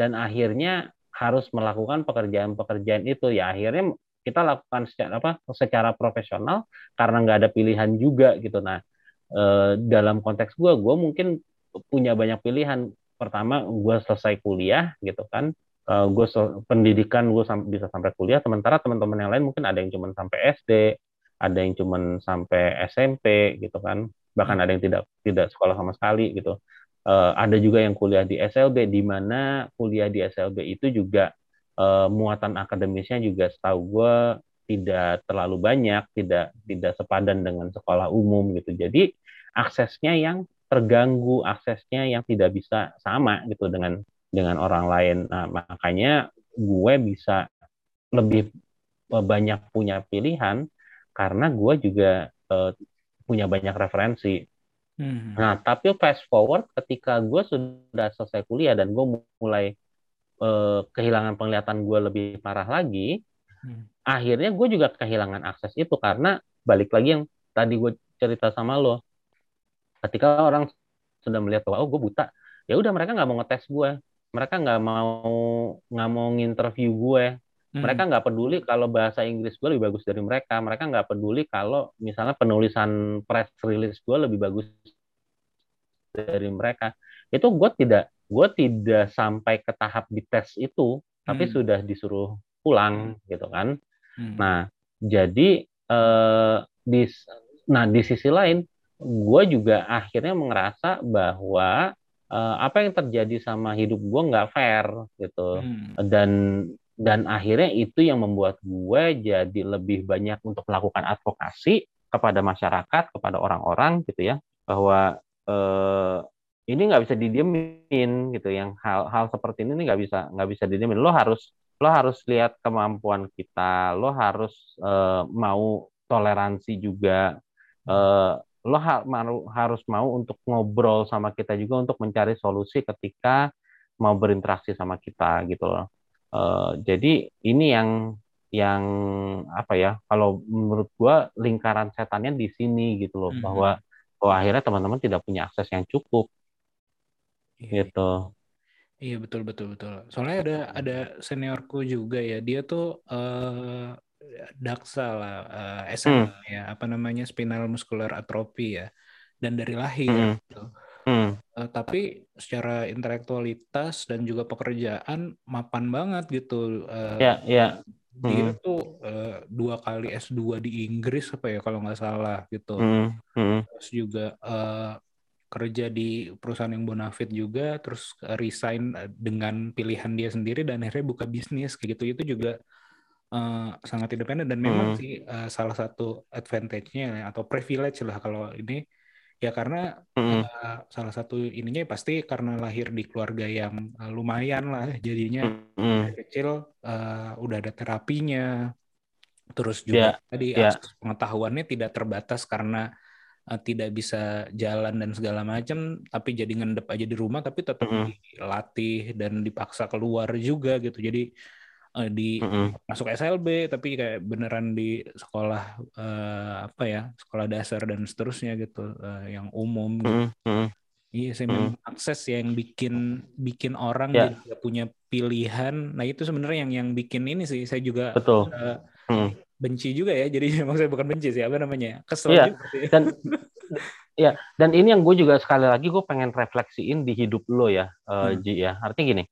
dan akhirnya harus melakukan pekerjaan-pekerjaan itu ya akhirnya kita lakukan secara apa secara profesional karena nggak ada pilihan juga gitu nah eh, dalam konteks gue gue mungkin punya banyak pilihan pertama gue selesai kuliah gitu kan Eh, gue sel- pendidikan gue sam- bisa sampai kuliah. Sementara teman-teman yang lain mungkin ada yang cuma sampai SD ada yang cuma sampai SMP gitu kan. Bahkan ada yang tidak tidak sekolah sama sekali gitu. Eh, ada juga yang kuliah di SLB di mana kuliah di SLB itu juga eh, muatan akademisnya juga setahu gue tidak terlalu banyak tidak tidak sepadan dengan sekolah umum gitu. Jadi aksesnya yang terganggu aksesnya yang tidak bisa sama gitu dengan dengan orang lain nah makanya gue bisa lebih banyak punya pilihan karena gue juga eh, punya banyak referensi Hmm. Nah, tapi fast forward ketika gue sudah selesai kuliah dan gue mulai eh, kehilangan penglihatan gue lebih parah lagi, Hmm. akhirnya gue juga kehilangan akses itu karena balik lagi yang tadi gue cerita sama lo, ketika orang sudah melihat bahwa oh gue buta, ya udah mereka nggak mau ngetes gue, mereka nggak mau nggak mau nginterview gue, Hmm. mereka nggak peduli kalau bahasa Inggris gue lebih bagus dari mereka. Mereka nggak peduli kalau misalnya penulisan press release gue lebih bagus dari mereka. Itu gue tidak gue tidak sampai ke tahap dites itu, tapi Hmm. sudah disuruh pulang gitu kan. Hmm. Nah jadi eh, di nah di sisi lain gue juga akhirnya merasa bahwa eh, apa yang terjadi sama hidup gue nggak fair gitu. Hmm. dan dan akhirnya itu yang membuat gue jadi lebih banyak untuk melakukan advokasi kepada masyarakat kepada orang-orang gitu ya. Bahwa eh, ini nggak bisa didiemin gitu. Yang hal-hal seperti ini nggak bisa nggak bisa didiemin. Lo harus lo harus lihat kemampuan kita lo harus eh, mau toleransi juga eh, lo harus mau untuk ngobrol sama kita juga untuk mencari solusi ketika mau berinteraksi sama kita gitu loh Eh, jadi ini yang yang apa ya kalau menurut gua lingkaran setannya di sini gitu loh Mhm. bahwa bahwa akhirnya teman-teman tidak punya akses yang cukup Iya. gitu Iya betul betul betul. Soalnya ada ada seniorku juga ya. Dia tuh eh daksa lah eh, SMA ya. Apa namanya spinal muscular atrophy ya. Dan dari lahir Mm-mm. gitu. Hmm, Eh, tapi secara intelektualitas dan juga pekerjaan mapan banget gitu. Eh, ya ya Dia Mm-mm. tuh eh, dua kali S2 di Inggris apa ya kalau nggak salah gitu. Hmm, hmm, Terus juga eh, kerja di perusahaan yang bonafit juga, terus resign dengan pilihan dia sendiri dan akhirnya buka bisnis kayak gitu. Itu juga eh, sangat independen dan memang Hmm. sih eh, salah satu advantage-nya ya, atau privilege lah kalau ini ya karena hmm, eh, salah satu ininya pasti karena lahir di keluarga yang lumayan lah jadinya hmm, dari kecil eh, udah ada terapinya Terus juga Iya, tadi iya. akses pengetahuannya tidak terbatas karena tidak bisa jalan dan segala macam, tapi jadi ngendep aja di rumah, tapi tetap Mm-mm. dilatih dan dipaksa keluar juga gitu. Jadi eh, di Mm-mm. masuk SLB, tapi kayak beneran di sekolah eh, apa ya, sekolah dasar dan seterusnya gitu, eh, yang umum. gitu. Mm-mm. Iya sih, Mm. akses yang bikin bikin orang Ya. jadi punya pilihan. Nah itu sebenarnya yang yang bikin ini sih, saya juga Betul. eh, Mm. benci juga ya. Jadi maksudnya bukan benci sih, apa namanya? Kesel Iya, juga sih. dan ya dan ini yang gue juga sekali lagi gue pengen refleksiin di hidup lo ya eh, Hmm. Ji ya artinya gini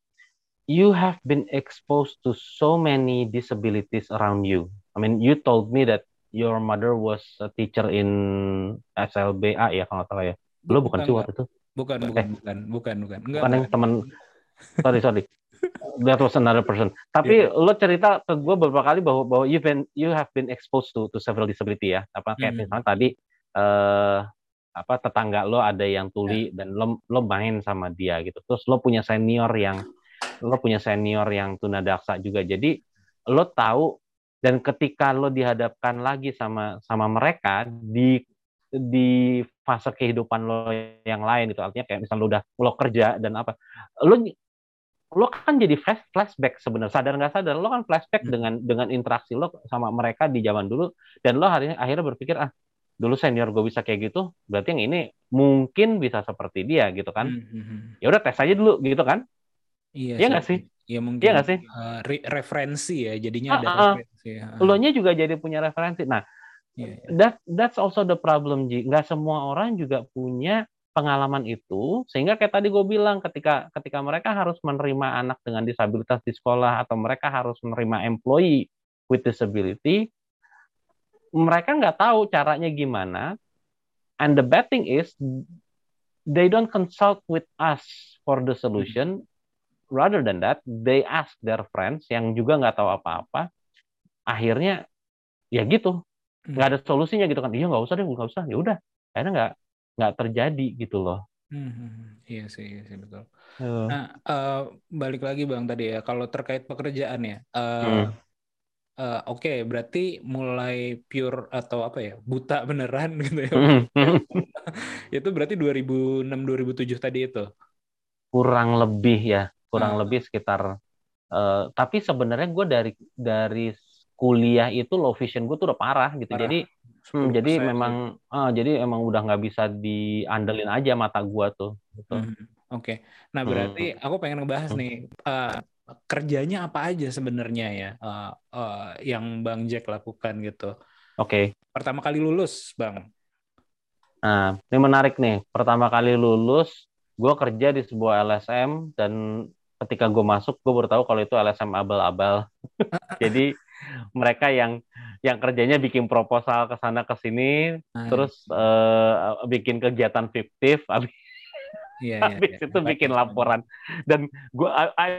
you have been exposed to so many disabilities around you. I mean you told me that your mother was a teacher in SLBA ya kalau salah ya. Lo bukan sih waktu itu? Bukan, bukan, bukan, bukan, bukan. Enggak, bukan yang teman sorry sorry. That was another person. Tapi Iya. lo cerita ke gue beberapa kali bahwa bahwa you been you have been exposed to to several disability ya. Apa kayak Hmm. misalnya tadi eh apa tetangga lo ada yang tuli dan lo lo main sama dia gitu. Terus lo punya senior yang lo punya senior yang tunadaksa juga. Jadi lo tahu dan ketika lo dihadapkan lagi sama sama mereka di di fase kehidupan lo yang lain gitu. Artinya kayak misalnya lo udah lo kerja dan apa lo lo kan jadi flash flashback sebenarnya. Sadar nggak sadar lo kan flashback Hmm. dengan dengan interaksi lo sama mereka di zaman dulu. Dan lo akhirnya akhirnya berpikir ah dulu senior gue bisa kayak gitu berarti yang ini mungkin bisa seperti dia gitu kan. Hmm, hmm. ya udah tes aja dulu gitu kan Iya Iya nggak sih Iya mungkin. Iya sih? eh, re- referensi ya, jadinya Ah, ada ah, ah. referensi. ya. lo nya juga jadi punya referensi nah Iya, iya. that that's also the problem Ji nggak semua orang juga punya pengalaman itu sehingga kayak tadi gue bilang ketika ketika mereka harus menerima anak dengan disabilitas di sekolah atau mereka harus menerima employee with disability mereka nggak tahu caranya gimana and the bad thing is they don't consult with us for the solution rather than that they ask their friends yang juga nggak tahu apa-apa akhirnya ya gitu nggak ada solusinya gitu kan iya nggak usah deh nggak usah ya udah akhirnya nggak nggak terjadi gitu loh Hmm, hmm, hmm. Iya sih, iya sih betul. Eh, Nah, eh, balik lagi Bang tadi ya, kalau terkait pekerjaan ya, eh, Hmm. eh, oke, berarti mulai pure atau apa ya, buta beneran gitu ya. Itu berarti 2006-2007 tadi itu. kurang lebih ya kurang Ah. lebih sekitar eh, tapi sebenarnya gue dari dari kuliah itu low vision gue tuh udah parah gitu Parah. jadi hmm, jadi 10%. memang ah, jadi emang udah nggak bisa diandelin aja mata gue tuh gitu. Hmm, Oke, nah Hmm. berarti aku pengen ngebahas nih eh, kerjanya apa aja sebenarnya ya eh, eh, yang Bang Jack lakukan gitu. oke Pertama kali lulus, Bang. Nah, ini menarik nih. Pertama kali lulus, gue kerja di sebuah LSM dan ketika gue masuk, gue baru tahu kalau itu LSM abal-abal. Jadi mereka yang yang kerjanya bikin proposal ke sana ke sini, Nah, terus eh, bikin kegiatan fiktif, habis, iya, iya, habis iya. itu bikin laporan. Dan gue I, I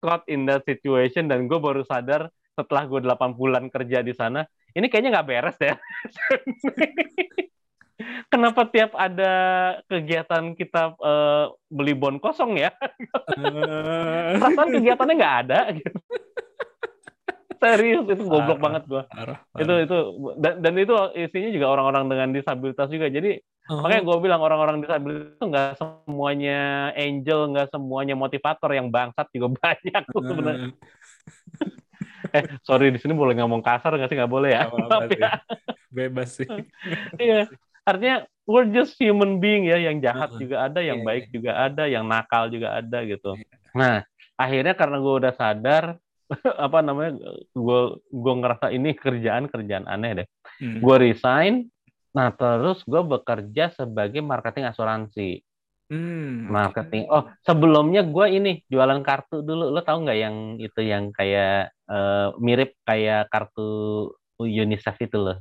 caught in that situation dan gue baru sadar setelah gue 8 bulan kerja di sana, ini kayaknya nggak beres deh. Kenapa tiap ada kegiatan kita eh, beli bon kosong ya? Eh, Perasaan kegiatannya nggak ada. Gitu. Serius itu goblok Parah. banget gua. Itu itu dan, dan itu isinya juga orang-orang dengan disabilitas juga. Jadi Oh, makanya gue bilang orang-orang disabilitas itu nggak semuanya angel, nggak semuanya motivator yang bangsat juga banyak tuh sebenarnya. Eh sorry di sini boleh ngomong kasar nggak sih? Nggak boleh ya? Maaf ya. Bebas sih. Iya. Artinya we're just human being ya, yang jahat juga ada, yang Iya, baik juga ada, yang nakal juga ada gitu. Iya. Nah, akhirnya karena gue udah sadar apa namanya, gue gue ngerasa ini kerjaan kerjaan aneh deh. Hmm. Gue resign. Nah, terus gue bekerja sebagai marketing asuransi. Hmm. Marketing. Oh, sebelumnya gue ini jualan kartu dulu. Lo tau nggak yang itu yang kayak eh, mirip kayak kartu UNICEF itu loh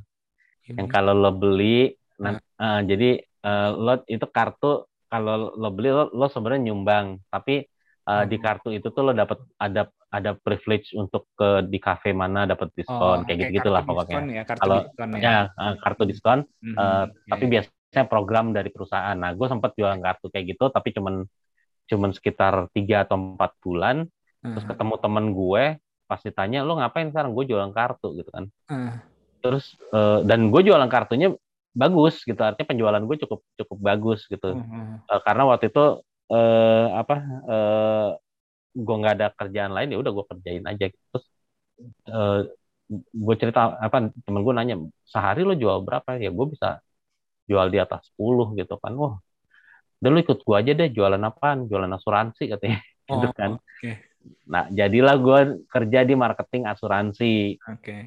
yang kalau lo beli nah, eh, jadi eh, lo itu kartu kalau lo beli lo, lo sebenarnya nyumbang tapi eh, di Hmm. kartu itu tuh lo dapat ada ada privilege untuk ke di kafe mana dapat diskon Oh, kayak gitu gitulah diskon pokoknya ya, kartu Kalau- diskon ya. ya kartu diskon Mhm, eh, iya, tapi iya. biasanya program dari perusahaan nah gue sempat jualan kartu kayak gitu tapi cuman cuman sekitar tiga atau empat bulan terus Aha. ketemu temen gue pas ditanya lo ngapain sekarang gue jualan kartu gitu kan Ah. terus eh, dan gue jualan kartunya bagus gitu artinya penjualan gue cukup cukup bagus gitu Hmm. Eh, karena waktu itu eh, apa eh, gue nggak ada kerjaan lain ya udah gue kerjain aja gitu. terus eh, gue cerita apa temen gue nanya sehari lo jual berapa ya gue bisa jual di atas 10 gitu kan wah udah lo ikut gue aja deh jualan apaan jualan asuransi katanya Oh, gitu kan oke. nah jadilah gue kerja di marketing asuransi Oke.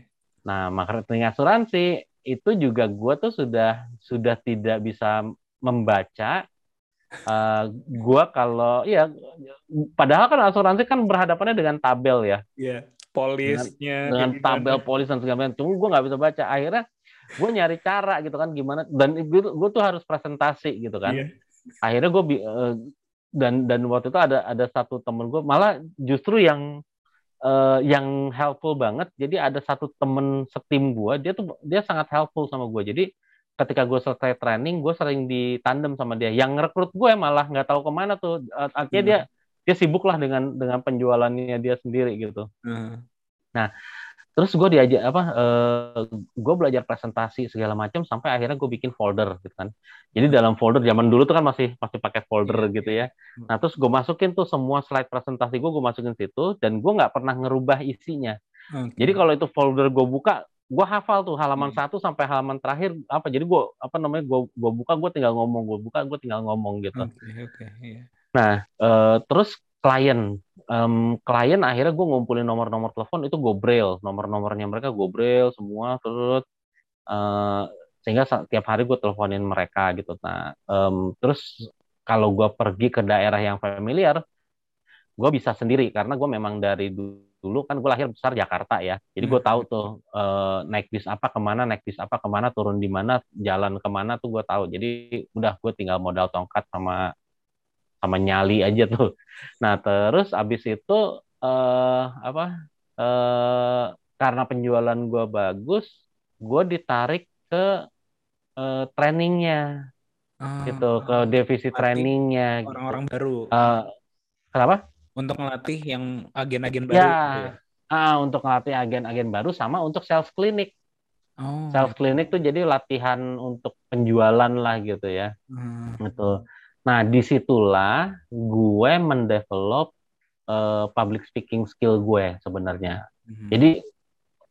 Nah, marketing asuransi itu juga gue tuh sudah sudah tidak bisa membaca. Eh gue kalau ya, padahal kan asuransi kan berhadapannya dengan tabel ya, Iya. Polisnya dengan kayak tabel polis dan segala macam. Cuma gue nggak bisa baca. Akhirnya gue nyari cara gitu kan gimana dan gue, tuh harus presentasi gitu kan. Iya. Akhirnya gue eh, dan dan waktu itu ada ada satu temen gue malah justru yang eh, yang helpful banget. Jadi ada satu temen setim gue, dia tuh dia sangat helpful sama gue. Jadi ketika gue selesai training, gue sering ditandem sama dia. Yang ngerekrut gue malah nggak tahu ke mana tuh. Eh, Artinya dia dia sibuk lah dengan dengan penjualannya dia sendiri gitu. Hmm. Terus gue diajak apa? eh gue belajar presentasi segala macam sampai akhirnya gue bikin folder gitu kan. Jadi dalam folder zaman dulu tuh kan masih masih pakai folder Iya, gitu ya. Nah terus gue masukin tuh semua slide presentasi gue gue masukin situ dan gue nggak pernah ngerubah isinya. Oke. Jadi kalau itu folder gue buka, gue hafal tuh halaman Hmm. satu sampai halaman terakhir apa. Jadi gue apa namanya gue gue buka gue tinggal ngomong gue buka gue tinggal ngomong gitu. Oke, oke, iya. Nah, eh, terus klien, Em, klien akhirnya gue ngumpulin nomor-nomor telepon itu gue braille, nomor-nomornya mereka gue braille semua terus eh, sehingga sa- tiap hari gue teleponin mereka gitu. Nah, em, terus kalau gue pergi ke daerah yang familiar, gue bisa sendiri karena gue memang dari du- dulu kan gue lahir besar Jakarta ya, jadi gue tahu tuh eh, naik bis apa ke mana, naik bis apa ke mana, turun di mana, jalan ke mana tuh gue tahu. Jadi udah gue tinggal modal tongkat sama sama nyali aja tuh. Nah terus abis itu eh, apa? eh karena penjualan gue bagus, gue ditarik ke eh, trainingnya Ah, gitu, ke divisi Berarti trainingnya. gitu. orang-orang baru Eh, kenapa? untuk ngelatih yang agen-agen baru. Ya, gitu ya. ah, untuk ngelatih agen-agen baru sama untuk sales clinic. Oh. Sales clinic tuh jadi latihan untuk penjualan lah gitu ya. Hmm. gitu. Nah, di situlah gue mendevelop eh, public speaking skill gue sebenarnya. Hmm. Jadi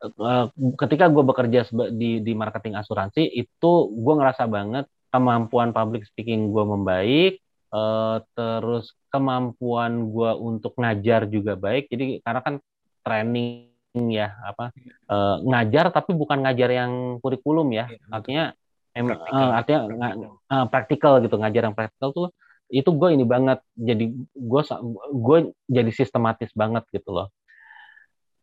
eh, ketika gue bekerja di di marketing asuransi itu gue ngerasa banget kemampuan public speaking gue membaik, eh, terus kemampuan gue untuk ngajar juga baik. Jadi karena kan training ya apa eh, ngajar tapi bukan ngajar yang kurikulum ya, Iya, artinya em- Praktikal. eh, artinya nga- eh, praktikal gitu ngajar yang praktikal tuh itu gue ini banget jadi gue gue jadi sistematis banget gitu loh.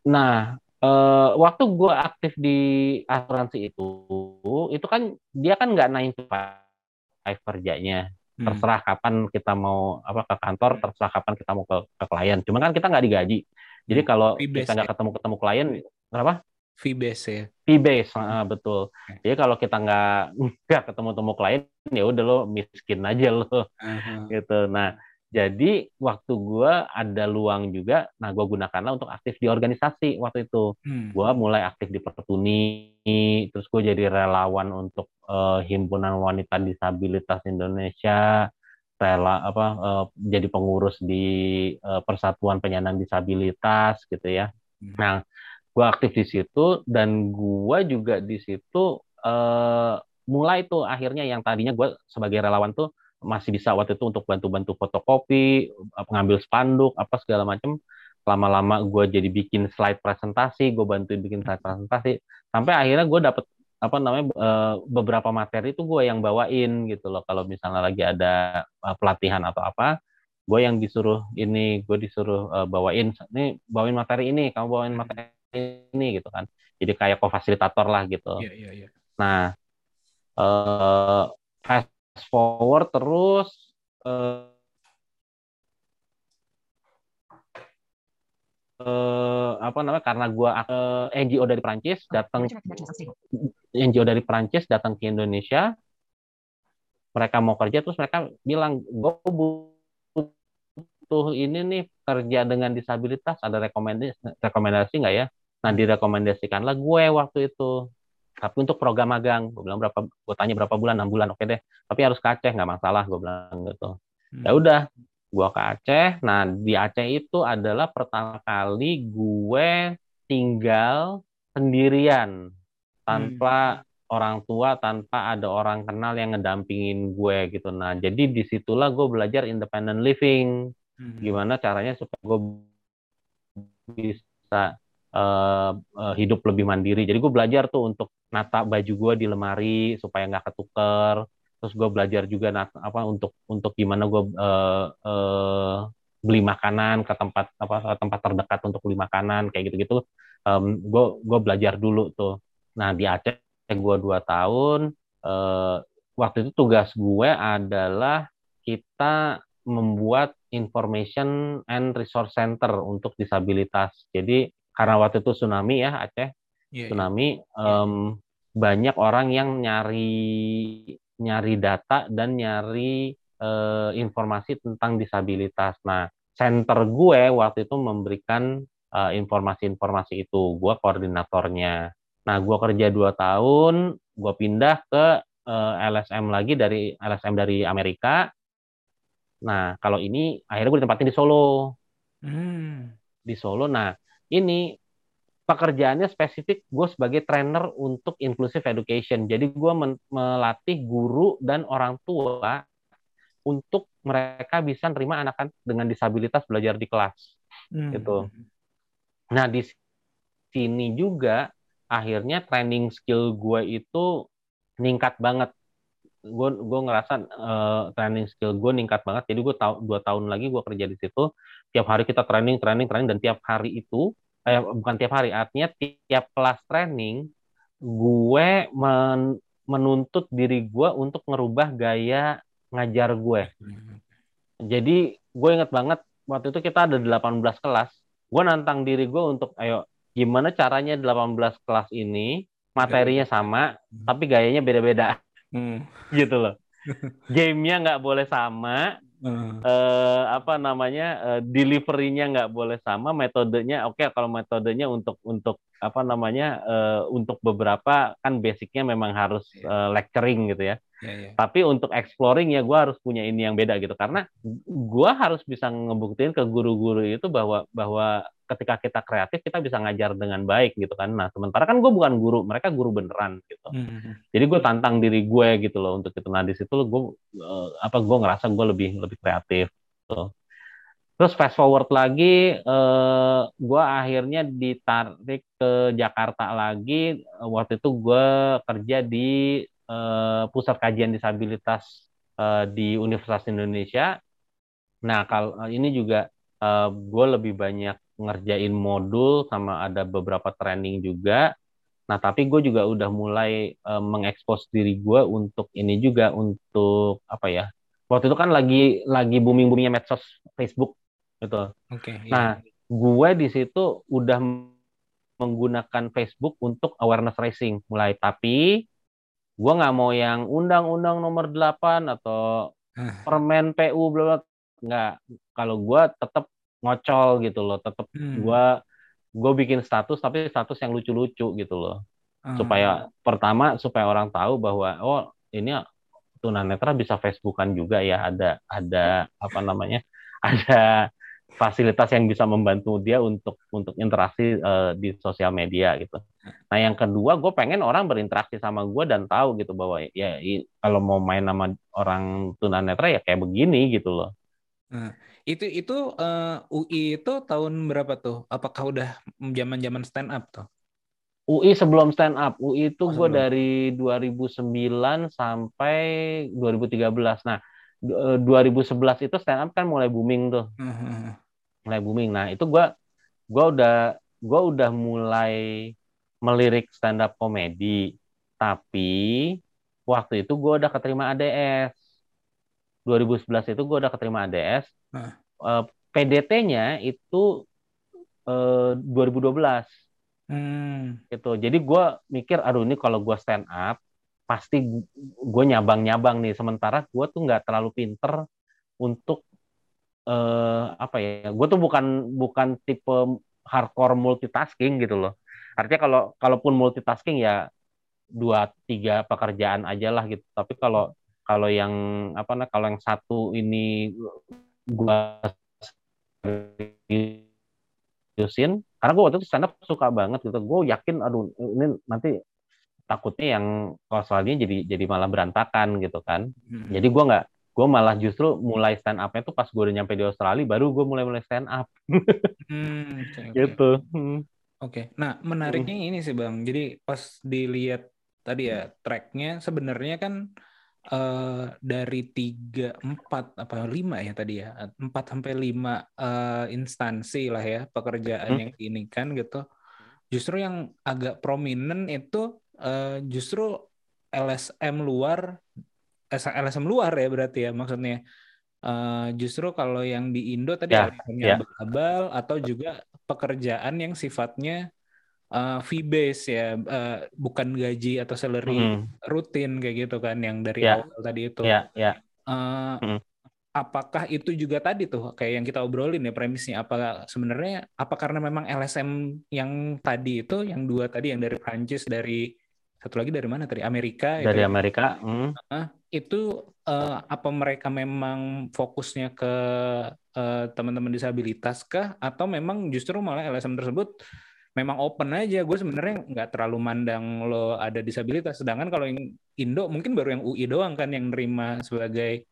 Nah eh, waktu gue aktif di asuransi itu itu kan dia kan nggak nine to five kerjanya. Hmm. terserah kapan kita mau apa ke kantor terserah kapan kita mau ke, ke klien. Cuman kan kita nggak digaji. Jadi kalau Fee base kita nggak ketemu ketemu klien kenapa Fee base ya. fee base ah, betul jadi kalau kita nggak nggak ketemu temu klien ya udah lo miskin aja lo Aha. gitu. Nah, jadi waktu gua ada luang juga, nah gua gunakanlah untuk aktif di organisasi waktu itu. Hmm. Gua mulai aktif di Pertuni, terus gue jadi relawan untuk eh, himpunan wanita disabilitas Indonesia, rela apa eh, jadi pengurus di eh, Persatuan Penyandang Disabilitas gitu ya. Hmm. Nah, gua aktif di situ dan gua juga di situ eh, mulai tuh akhirnya yang tadinya gua sebagai relawan tuh masih bisa waktu itu untuk bantu-bantu fotokopi, pengambil spanduk, apa segala macam. Lama-lama gue jadi bikin slide presentasi, gue bantuin bikin slide presentasi, sampai akhirnya gue dapet apa namanya eh, beberapa materi itu gue yang bawain gitu loh. Kalau misalnya lagi ada eh, pelatihan atau apa, gue yang disuruh ini, gue disuruh bawain, ini bawain materi ini, kamu bawain materi ini gitu kan. Jadi kayak co-fasilitator lah gitu. Iya, iya, iya. Nah, eh fast forward terus eh eh, apa namanya karena gua eh, NGO dari Prancis datang. NGO dari Prancis datang ke Indonesia mereka mau kerja terus mereka bilang gue butuh ini nih kerja dengan disabilitas ada rekomendasi rekomendasi nggak ya? Nah direkomendasikanlah gue waktu itu. Tapi untuk program magang, gue bilang berapa, gue tanya berapa bulan, enam bulan, oke deh. Tapi harus ke Aceh nggak masalah, gue bilang gitu. Ya udah, gue ke Aceh. Nah di Aceh itu adalah pertama kali gue tinggal sendirian tanpa orang tua, tanpa ada orang kenal yang ngedampingin gue gitu. Nah jadi di situlah gue belajar independent living Hmm. gimana caranya supaya gue bisa eh, eh, hidup lebih mandiri. Jadi gue belajar tuh untuk nata baju gue di lemari supaya nggak ketuker. Terus gue belajar juga nata, apa untuk untuk gimana gue eh, eh, beli makanan ke tempat apa tempat terdekat untuk beli makanan kayak gitu-gitu. Em, gue gue belajar dulu tuh. Nah di Aceh gue dua tahun. eh, waktu itu tugas gue adalah kita membuat information and resource center untuk disabilitas. Jadi karena waktu itu tsunami ya Aceh, Iya, iya. tsunami em, banyak orang yang nyari nyari data dan nyari eh, informasi tentang disabilitas. Nah, center gue waktu itu memberikan eh, informasi-informasi itu. Gue koordinatornya. Nah, gue kerja dua tahun, gue pindah ke eh, LSM lagi dari LSM dari Amerika. Nah, kalau ini akhirnya gue ditempatin di Solo Hmm. di Solo. Nah, ini pekerjaannya spesifik gue sebagai trainer untuk inclusive education. Jadi gue melatih guru dan orang tua untuk mereka bisa nerima anak-anak dengan disabilitas belajar di kelas. Hmm. Gitu. Nah, di sini juga akhirnya training skill gue itu ningkat banget. Gue gue ngerasa eh, training skill gue ningkat banget. Jadi gue tahu dua tahun lagi gue kerja di situ. Tiap hari kita training, training, training dan tiap hari itu eh, bukan tiap hari, artinya tiap kelas training gue men- menuntut diri gue untuk ngerubah gaya ngajar gue. Jadi gue inget banget waktu itu kita ada 18 kelas. Gue nantang diri gue untuk ayo gimana caranya 18 kelas ini materinya sama tapi gayanya beda-beda Hmm. gitu loh. Gamenya nggak boleh sama, Hmm. eh, apa namanya eh, deliverynya nggak boleh sama, metodenya oke kalau metodenya untuk untuk apa namanya eh, untuk beberapa kan basicnya memang harus eh, lecturing gitu ya. Iya, iya. Tapi untuk exploring ya gue harus punya ini yang beda gitu karena gue harus bisa ngebuktiin ke guru-guru itu bahwa bahwa ketika kita kreatif kita bisa ngajar dengan baik gitu kan. Nah sementara kan gue bukan guru, mereka guru beneran gitu. Hmm. Jadi gue tantang diri gue gitu loh untuk itu. Nah di situ gue eh, apa gue ngerasa gue lebih lebih kreatif. Gitu. Terus fast forward lagi, eh, gue akhirnya ditarik ke Jakarta lagi. Waktu itu gue kerja di eh, pusat kajian disabilitas eh, di Universitas Indonesia. Nah kalau ini juga eh, gue lebih banyak ngerjain modul sama ada beberapa training juga. Nah, tapi gue juga udah mulai eh, mengekspos diri gue untuk ini juga untuk apa ya? Waktu itu kan lagi lagi booming boomingnya medsos Facebook gitu. Oke. iya. Nah, gue di situ udah menggunakan Facebook untuk awareness raising mulai. Tapi gue nggak mau yang undang-undang nomor 8 atau permen PU bla bla nggak. Kalau gue tetap ngocol gitu loh, tetap Hmm. gue gue bikin status tapi status yang lucu-lucu gitu loh Ah. supaya pertama supaya orang tahu bahwa oh ini tunanetra bisa Facebookan juga ya ada ada apa namanya ada fasilitas yang bisa membantu dia untuk untuk interaksi eh, di sosial media gitu. Nah yang kedua gue pengen orang berinteraksi sama gue dan tahu gitu bahwa ya i- kalau mau main sama orang tunanetra ya kayak begini gitu loh. Itu itu eh, UI itu tahun berapa tuh? Apakah udah zaman-zaman stand up tuh? UI sebelum stand up, UI itu Oh, gue dari 2009 sampai 2013. Nah, du- eh, 2011 itu stand up kan mulai booming tuh, Hmm. Mulai booming. Nah, itu gue gua udah gua udah mulai melirik stand up komedi. Tapi waktu itu gue udah keterima ADS. 2011 itu gue udah keterima ADS. Hah. Eh, PDT-nya itu eh, 2012 Hmm. gitu. Jadi gue mikir, aduh ini kalau gue stand up pasti gue nyabang-nyabang nih. Sementara gue tuh nggak terlalu pinter untuk eh apa ya? Gue tuh bukan bukan tipe hardcore multitasking gitu loh. Artinya kalau kalaupun multitasking ya dua tiga pekerjaan aja lah gitu. Tapi kalau kalau yang apa nah kalau yang satu ini gua seriusin karena gue waktu itu stand up suka banget gitu gue yakin aduh ini nanti takutnya yang klausalnya jadi jadi malah berantakan gitu kan Hmm. jadi gue nggak gue malah justru mulai stand upnya tuh pas gue udah nyampe di Australia baru gue mulai mulai stand up Hmm, oke, oke. gitu Hmm. Oke, nah menariknya ini sih Bang. Jadi pas dilihat tadi ya tracknya sebenarnya kan eh, dari tiga empat apa lima ya tadi ya empat sampai lima eh, instansi lah ya pekerjaan Hmm. yang ini kan gitu. Justru yang agak prominent itu eh, justru LSM luar, LSM luar ya berarti ya maksudnya. Eh, justru kalau yang di Indo tadi Ya, LSM-nya ya. abal-abal atau juga pekerjaan yang sifatnya uh, fee base ya, uh, bukan gaji atau salary Hmm. rutin kayak gitu kan yang dari Ya. awal tadi itu. ya ya Uh, Hmm. Apakah itu juga tadi tuh kayak yang kita obrolin ya premisnya apa sebenarnya apa karena memang LSM yang tadi itu yang dua tadi yang dari Prancis dari satu lagi dari mana? Tadi Amerika itu dari ya? Amerika hmm. itu eh, apa mereka memang fokusnya ke eh, teman-teman disabilitas kah? Atau memang justru malah LSM tersebut memang open aja? Gue sebenarnya nggak terlalu mandang lo ada disabilitas. Sedangkan kalau yang Indo mungkin baru yang UI doang kan yang nerima sebagai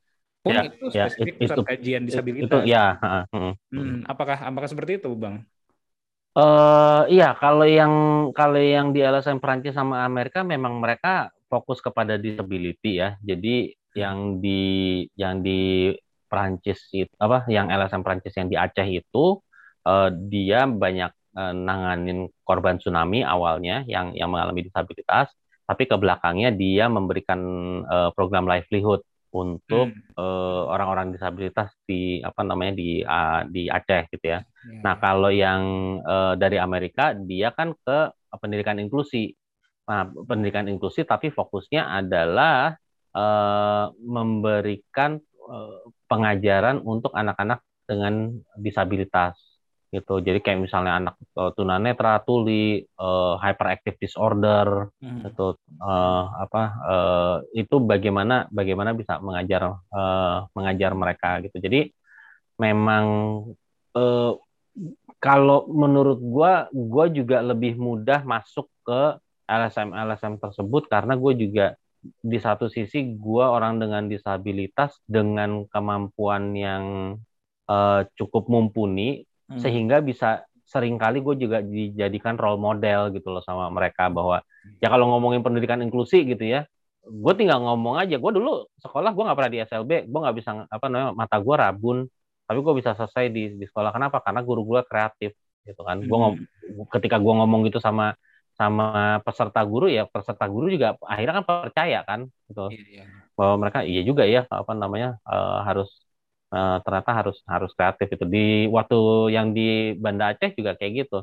pun Ya, itu ya, spesifik pusat itu- kajian itu disabilitas. ya ha, hmm. Hmm, apakah apakah seperti itu bang Eh iya, kalau yang kalau yang di LSM Prancis sama Amerika memang mereka fokus kepada disability ya. Jadi yang di yang di Prancis itu apa yang LSM Prancis yang di Aceh itu eh, dia banyak eh, nanganin korban tsunami awalnya yang yang mengalami disabilitas, tapi ke belakangnya dia memberikan eh, program livelihood untuk Hmm. eh, orang-orang disabilitas di apa namanya di ah, di Aceh gitu ya. Ya, Nah, kalau yang eh, dari Amerika, dia kan ke pendidikan inklusi. Nah, pendidikan inklusi tapi fokusnya adalah eh, memberikan eh, pengajaran untuk anak-anak dengan disabilitas gitu. Jadi kayak misalnya anak eh, tunanetra, tuli, eh, hyperactive disorder, Hmm. itu eh, apa eh, itu bagaimana bagaimana bisa mengajar eh, mengajar mereka gitu. Jadi memang eh, kalau menurut gua gua juga lebih mudah masuk ke LSM LSM tersebut karena gue juga di satu sisi gua orang dengan disabilitas dengan kemampuan yang eh, cukup mumpuni Hmm. sehingga bisa sering kali gue juga dijadikan role model gitu loh sama mereka bahwa ya kalau ngomongin pendidikan inklusi gitu ya gue tinggal ngomong aja gue dulu sekolah gue nggak pernah di SLB gue nggak bisa apa namanya mata gue rabun tapi gue bisa selesai di di sekolah kenapa karena guru gue kreatif gitu kan gue Hmm. ketika gue ngomong gitu sama sama peserta guru ya peserta guru juga akhirnya kan percaya kan gitu Iya, iya. bahwa mereka iya juga ya apa namanya eh, harus eh, ternyata harus harus kreatif itu di waktu yang di Banda Aceh juga kayak gitu.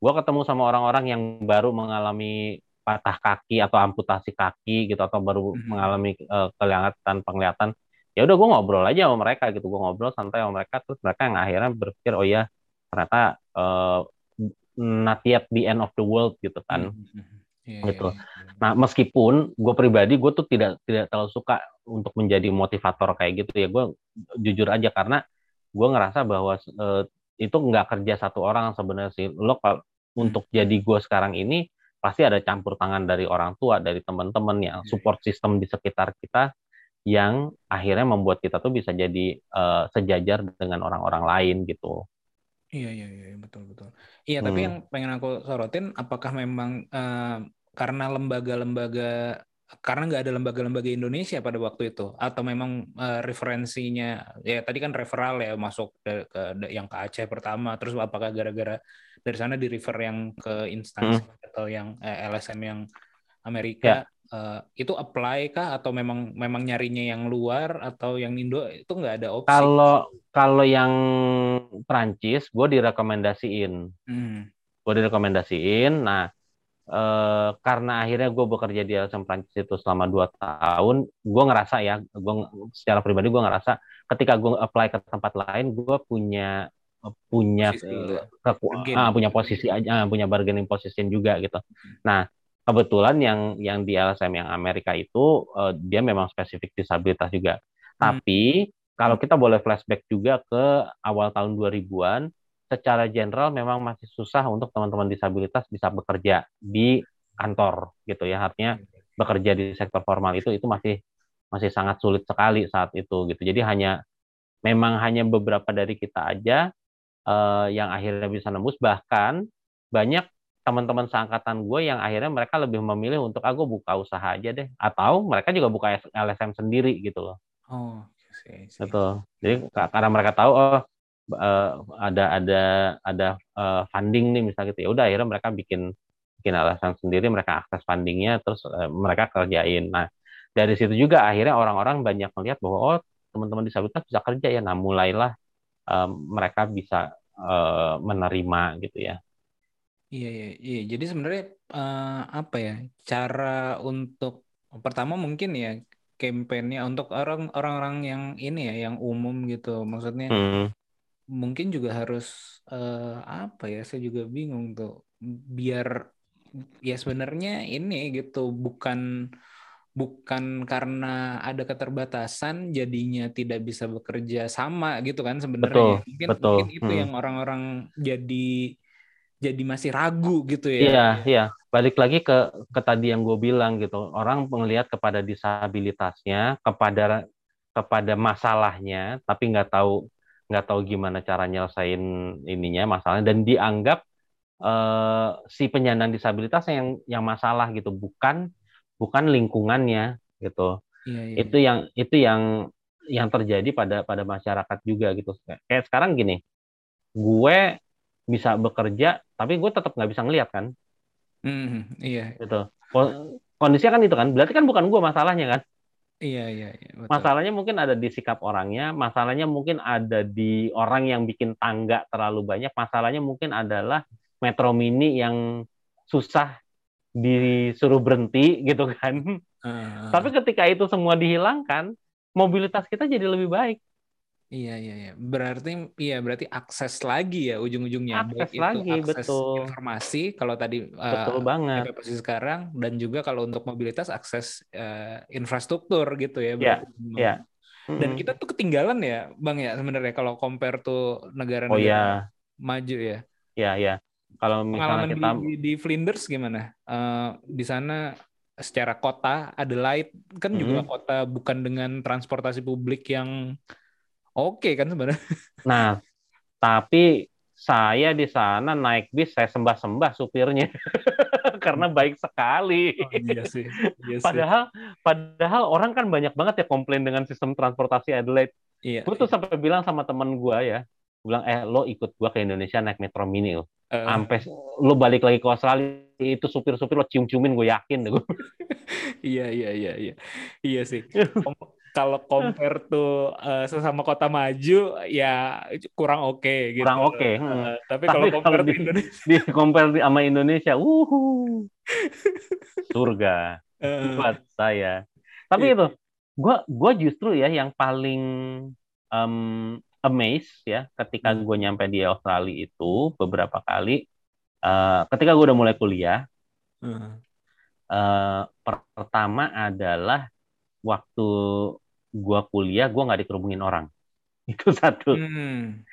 Gue ketemu sama orang-orang yang baru mengalami patah kaki atau amputasi kaki gitu atau baru Mhm. mengalami eh, kelihatan penglihatan. Ya udah gue ngobrol aja sama mereka gitu. Gue ngobrol santai sama mereka terus mereka yang akhirnya berpikir oh ya ternyata eh, not yet the end of the world gitu kan. Hmm, hmm, hmm. Iya, Gitu. iya, iya. Nah, meskipun gue pribadi gue tuh tidak tidak terlalu suka untuk menjadi motivator kayak gitu ya. Gue jujur aja karena gue ngerasa bahwa eh, itu nggak kerja satu orang sebenarnya sih. Lo kalau untuk jadi gue sekarang ini pasti ada campur tangan dari orang tua, dari teman-teman yang Iya, support system di sekitar kita yang akhirnya membuat kita tuh bisa jadi eh, sejajar dengan orang-orang lain gitu. Iya iya iya betul betul. Iya tapi Hmm. yang pengen aku sorotin apakah memang eh, karena lembaga-lembaga karena nggak ada lembaga-lembaga Indonesia pada waktu itu atau memang eh, referensinya ya tadi kan referral ya masuk ke, ke yang ke Aceh pertama terus apakah gara-gara dari sana di refer yang ke instansi atau yang eh, LSM yang Amerika eh, itu apply kah atau memang memang nyarinya yang luar atau yang Indo itu nggak ada opsi? Kalau kalau yang Prancis gue direkomendasiin. Hmm. gue direkomendasiin. Nah, eh, karena akhirnya gue bekerja di LSM Prancis itu selama dua tahun, gue ngerasa ya, gue secara pribadi gue ngerasa ketika gue apply ke tempat lain gue punya punya Posisi, eh, bargain. ah, punya posisi aja punya bargaining position juga gitu nah kebetulan yang yang di LSM yang Amerika itu eh, dia memang spesifik disabilitas juga Hmm. tapi kalau kita boleh flashback juga ke awal tahun 2000-an secara general memang masih susah untuk teman-teman disabilitas bisa bekerja di kantor gitu ya. Artinya bekerja di sektor formal itu itu masih masih sangat sulit sekali saat itu gitu. Jadi hanya memang hanya beberapa dari kita aja eh, yang akhirnya bisa nembus. Bahkan banyak teman-teman seangkatan gue yang akhirnya mereka lebih memilih untuk aku buka usaha aja deh. Atau mereka juga buka LSM sendiri gitu loh. Oh, see, gitu jadi ka- karena mereka tahu oh eh, ada ada ada eh, funding nih misalnya gitu ya udah akhirnya mereka bikin bikin alasan sendiri mereka akses fundingnya terus eh, mereka kerjain nah dari situ juga akhirnya orang-orang banyak melihat bahwa oh teman-teman disabilitas bisa kerja ya nah mulailah eh, mereka bisa eh, menerima gitu ya Iya, iya, iya. Jadi sebenarnya eh, apa ya? Cara untuk pertama mungkin ya kampanye untuk orang orang-orang yang ini ya, yang umum gitu. Maksudnya Hmm, mungkin juga harus eh, apa ya? Saya juga bingung tuh. Biar ya sebenarnya ini gitu bukan bukan karena ada keterbatasan jadinya tidak bisa bekerja sama gitu kan sebenarnya. Betul, Mungkin betul. mungkin itu Hmm. yang orang-orang jadi jadi masih ragu gitu ya. Iya, iya. Balik lagi ke ke tadi yang gue bilang gitu. Orang melihat kepada disabilitasnya, kepada kepada masalahnya, tapi nggak tahu nggak tahu gimana cara nyelesain ininya masalahnya dan dianggap eh, si penyandang disabilitas yang yang masalah gitu, bukan bukan lingkungannya gitu. Iya, iya. Itu yang itu yang yang terjadi pada pada masyarakat juga gitu. Kayak sekarang gini, gue bisa bekerja tapi gue tetap nggak bisa ngelihat kan Hmm, iya, gitu Ko- kondisinya kan itu kan berarti kan bukan gue masalahnya kan iya, iya, iya, betul. masalahnya mungkin ada di sikap orangnya masalahnya mungkin ada di orang yang bikin tangga terlalu banyak masalahnya mungkin adalah metro mini yang susah disuruh berhenti gitu kan. Ah, tapi ketika itu semua dihilangkan mobilitas kita jadi lebih baik iya, iya, iya. Berarti, iya, berarti akses lagi ya ujung-ujungnya. Akses Baik itu lagi, akses betul. informasi kalau tadi betul banget sampai posisi sekarang dan juga kalau untuk mobilitas akses eh, infrastruktur gitu ya. Iya, iya. Dan kita tuh ketinggalan ya, Bang ya sebenarnya kalau compare tuh oh negara-negara ya maju ya. ya ya kalau Pengalaman misalnya kita di, di Flinders gimana? Eh, di sana secara kota Adelaide kan juga Mhm. kota bukan dengan transportasi publik yang oke kan sebenarnya. Nah, tapi saya di sana naik bis saya sembah-sembah supirnya karena baik sekali. Oh, iya sih. Iya sih. Padahal padahal orang kan banyak banget ya komplain dengan sistem transportasi Adelaide. Iya. Gue tuh sampai bilang sama teman gue ya, bilang eh lo ikut gua ke Indonesia naik Metro Mini lo. Sampai lo balik lagi ke Australia itu supir-supir lo cium-ciumin gue yakin deh. iya iya iya iya. Iya sih. Kalau compare tuh eh, sesama kota maju ya kurang oke gitu. Kurang oke, hmm. Eh, tapi Tapi kalau compare di- di Indonesia Di compare di- sama Indonesia, wuhu, surga. eh, buat saya. Tapi Iya. itu, gua gua justru ya yang paling em, amazed ya ketika Hmm. gue nyampe di Australia itu beberapa kali. eh, ketika gue udah mulai kuliah, eh, per- pertama adalah waktu gua kuliah, gua nggak dikerubungin orang. Itu satu. hmm,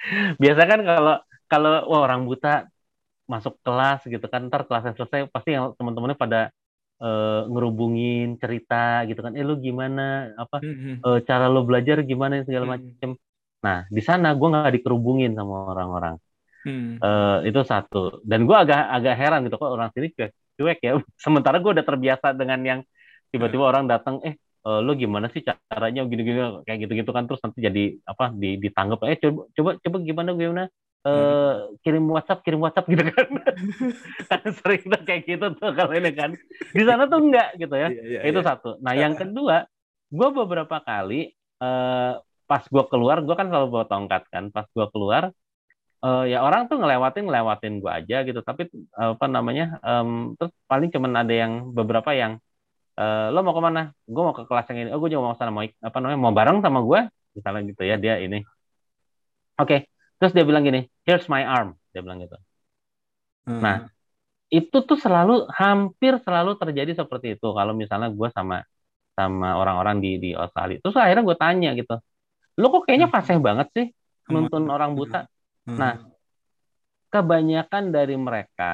Biasa kan kalau kalau wah, orang buta masuk kelas gitu kan, ntar kelasnya selesai pasti yang teman-temannya pada eh, ngerubungin cerita gitu kan, eh lu gimana apa hmm, hmm, eh, cara lo belajar gimana segala Hmm. macem. Nah di sana gue nggak dikerubungin sama orang-orang. hmm. Eh, itu satu. Dan gue agak agak heran gitu kok orang sini cuek, cuek ya. Sementara gue udah terbiasa dengan yang tiba-tiba orang datang, eh eh, lo gimana sih caranya gini-gini kayak gitu-gitu kan? Terus nanti jadi apa di ditanggap eh coba coba coba gimana gimana? Eh kirim WhatsApp kirim WhatsApp gitu kan. Kan sering tuh kayak gitu tuh kalau ini kan. Di sana tuh enggak gitu ya. Iya, iya, itu iya. satu. Nah yang kedua gue beberapa kali eh pas gue keluar gue kan selalu bawa tongkat kan. Pas gue keluar eh ya orang tuh ngelewatin ngelewatin gue aja gitu. Tapi eh, apa namanya em, terus paling cuman ada yang beberapa yang eh, lo mau ke mana gue mau ke kelas yang ini oh gue juga mau sana mau apa namanya mau bareng sama gue misalnya gitu ya dia ini. Oke, terus dia bilang gini, here's my arm, dia bilang gitu. Hmm. Nah, itu tuh selalu hampir selalu terjadi seperti itu kalau misalnya gue sama sama orang-orang di di Australia. Terus akhirnya gue tanya gitu, lo kok kayaknya fasih banget sih nuntun orang buta? Hmm. Nah, kebanyakan dari mereka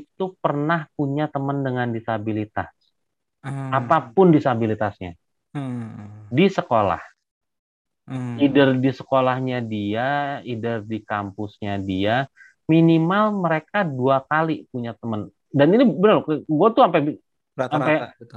itu pernah punya teman dengan disabilitas, Hmm. apa pun disabilitasnya, Hmm. di sekolah. Hmm. Either di sekolahnya dia, either di kampusnya dia, minimal mereka dua kali punya teman. Dan ini benar, gue tuh sampai Rata-rata gitu.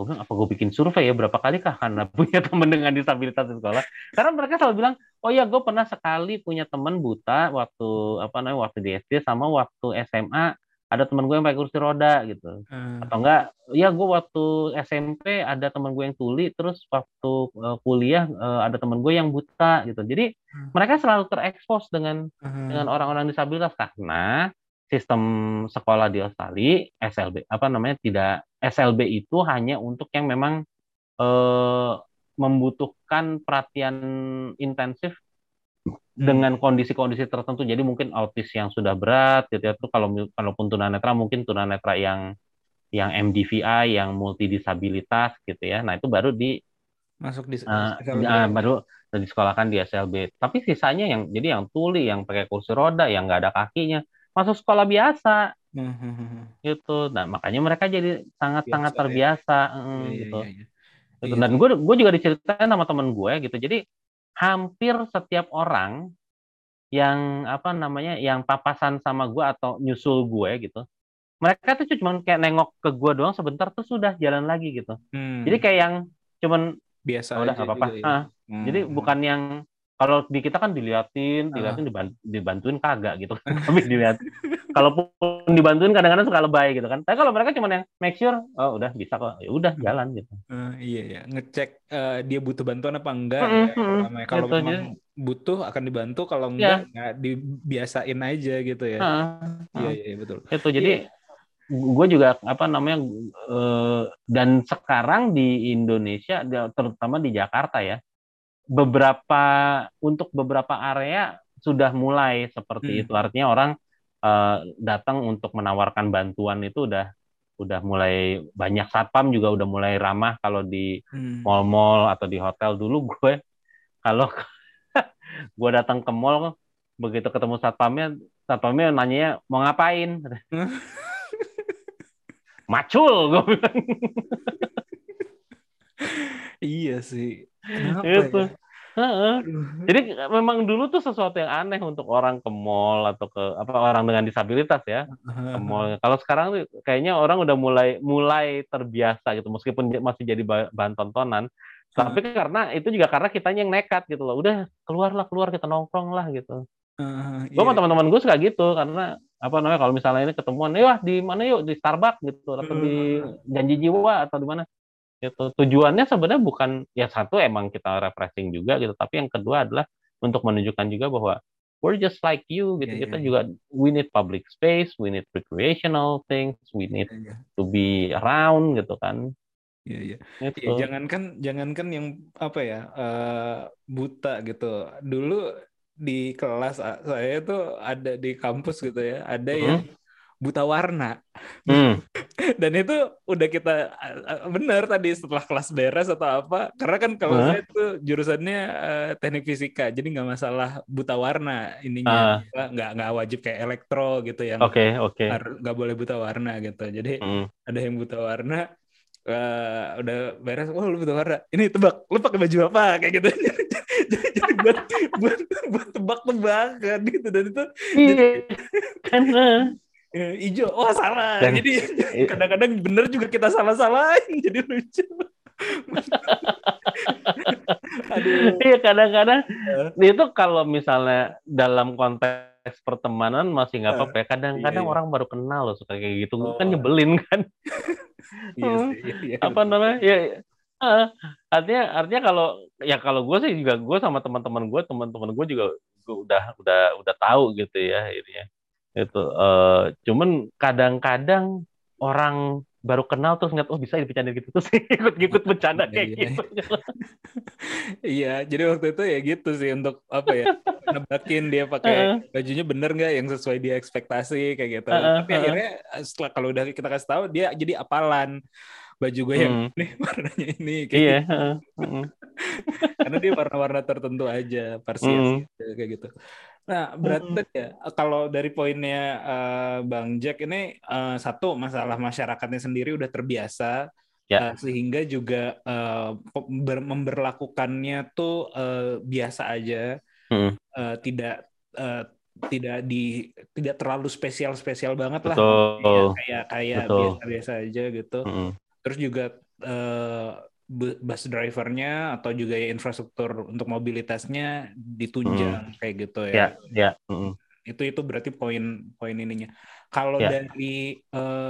gue bilang apa gue bikin survei ya berapa kali kah karena punya teman dengan disabilitas di sekolah karena mereka selalu bilang oh ya gue pernah sekali punya teman buta waktu apa namanya waktu di SD sama waktu SMA ada teman gue yang pakai kursi roda gitu Hmm. atau enggak ya gue waktu SMP ada teman gue yang tuli terus waktu uh, kuliah uh, ada teman gue yang buta gitu jadi Hmm. mereka selalu terekspos dengan Hmm. dengan orang-orang disabilitas karena sistem sekolah di Australia SLB apa namanya tidak SLB itu hanya untuk yang memang eh, membutuhkan perhatian intensif dengan kondisi-kondisi tertentu jadi mungkin autis yang sudah berat gitu ya itu kalau kalaupun tunanetra mungkin tunanetra yang yang MDVI yang multidisabilitas gitu ya nah itu baru di masuk di eh, SLB. eh, baru disekolahkan di SLB tapi sisanya yang jadi yang tuli yang pakai kursi roda yang nggak ada kakinya masuk sekolah biasa Hmm, hmm, hmm. gitu nah makanya mereka jadi sangat-sangat ya. terbiasa eh, Iya, iya, gitu iya, iya. Gitu. Iya dan gue gue juga diceritain sama temen gue gitu jadi hampir setiap orang yang apa namanya yang papasan sama gue atau nyusul gue gitu mereka tuh cuma kayak nengok ke gue doang sebentar tuh sudah jalan lagi gitu Hmm. jadi kayak yang cuman biasa "Oh, udah nggak apa-apa ya. Ah, Hmm. jadi bukan yang kalau di kita kan diliatin, diliatin diban- dibantuin kagak gitu. Tapi dilihat kalaupun dibantuin kadang-kadang suka lebay gitu kan. Tapi kalau mereka cuma yang make sure, oh udah bisa kok, ya udah jalan gitu. Eh, iya ya, ngecek eh, dia butuh bantuan apa enggak. Mm-mm, ya, yang mm-mm. pertama ya. Kalau Gitu, memang butuh akan dibantu, kalau Ya. enggak nggak dibiasain aja gitu ya. Iya heeh. iya iya, betul. itu jadi gue juga apa namanya eh, dan sekarang di Indonesia terutama di Jakarta ya beberapa untuk beberapa area sudah mulai seperti Hmm. itu artinya orang eh, datang untuk menawarkan bantuan itu udah udah mulai banyak satpam juga udah mulai ramah kalau di Hmm. mall-mall atau di hotel dulu gue kalau gue datang ke mall begitu ketemu satpamnya satpamnya nanya mau ngapain macul gue bilang Iya sih. Kenapa Gitu. ya? Heeh. Jadi memang dulu tuh sesuatu yang aneh untuk orang ke mall atau ke apa orang dengan disabilitas ya ke mall. Kalau sekarang tuh kayaknya orang udah mulai mulai terbiasa gitu. Meskipun masih jadi ba- bahan tontonan tapi karena itu juga karena kitanya yang nekat gitu loh. Udah keluarlah keluar kita nongkrong lah gitu. Heeh, gue sama iya. teman-teman gue suka gitu karena apa namanya kalau misalnya ini ketemuan ya di mana yuk? Di Starbucks gitu. Atau di janji jiwa atau di mana gitu tujuannya sebenarnya bukan ya satu emang kita refreshing juga gitu tapi yang kedua adalah untuk menunjukkan juga bahwa we're just like you gitu Iya, kita iya. juga we need public space we need recreational things we need Iya, iya. to be around gitu kan Iya, iya. gitu Iya, jangankan jangankan yang apa ya eh, buta gitu. Dulu di kelas saya tuh ada di kampus gitu ya, ada yang buta warna. Hmm. Dan itu udah kita eh, benar tadi setelah kelas beres atau apa. Karena kan kalau Hah? saya tuh jurusannya eh, teknik fisika, jadi nggak masalah buta warna ininya. Nggak nggak wajib kayak elektro gitu yang oke oke har- nggak boleh buta warna gitu. Jadi Hmm. ada yang buta warna eh, udah beres wah lu buta warna ini tebak lu pakai baju apa kayak gitu jadi, jadi buat buat buat tebak-tebakan gitu dan itu iya eh. eh, hijau oh salah Dan- jadi kadang-kadang bener juga kita salah-salahin jadi lucu aduh Iya kadang-kadang Eh. itu kalau misalnya dalam konteks pertemanan masih nggak Eh, apa-apa. ya. Kadang-kadang iya, iya. orang baru kenal loh suka kayak gitu. Oh. Kan nyebelin kan. iya sih iya, iya, apa namanya? Ya eh, artinya artinya kalau ya kalau gue sih juga gue sama teman-teman gue teman-teman gue juga gua udah udah udah tahu gitu ya ini ya. Itu eh, cuman kadang-kadang orang baru kenal terus ngeliat oh bisa bercanda gitu terus ikut-ikut bercanda Iya, kayak iya. gitu. Iya, jadi waktu itu ya gitu sih untuk apa ya nebakin dia pakai bajunya bener nggak yang sesuai dia ekspektasi kayak gitu. Heeh, Tapi heeh. akhirnya setelah kalau udah kita kasih tahu dia jadi apalan baju gue yang Hmm. ini warnanya ini kayak Iya, gitu. karena dia warna-warna tertentu aja parsial Hmm. gitu, kayak gitu. Nah, berarti ya kalau dari poinnya eh, Bang Jack ini eh, satu masalah masyarakatnya sendiri udah terbiasa Ya. eh, sehingga juga eh, ber- memberlakukannya tuh eh, biasa aja, Hmm. eh, tidak eh, tidak di tidak terlalu spesial spesial banget lah, Betul. kayak kayak Betul. biasa-biasa aja gitu Heeh. terus juga eh, bu- bus drivernya atau juga ya infrastruktur untuk mobilitasnya ditunjang kayak gitu. Ya, ya. ya. heeh. Itu itu berarti poin poin ininya. Kalau Ya. dari eh,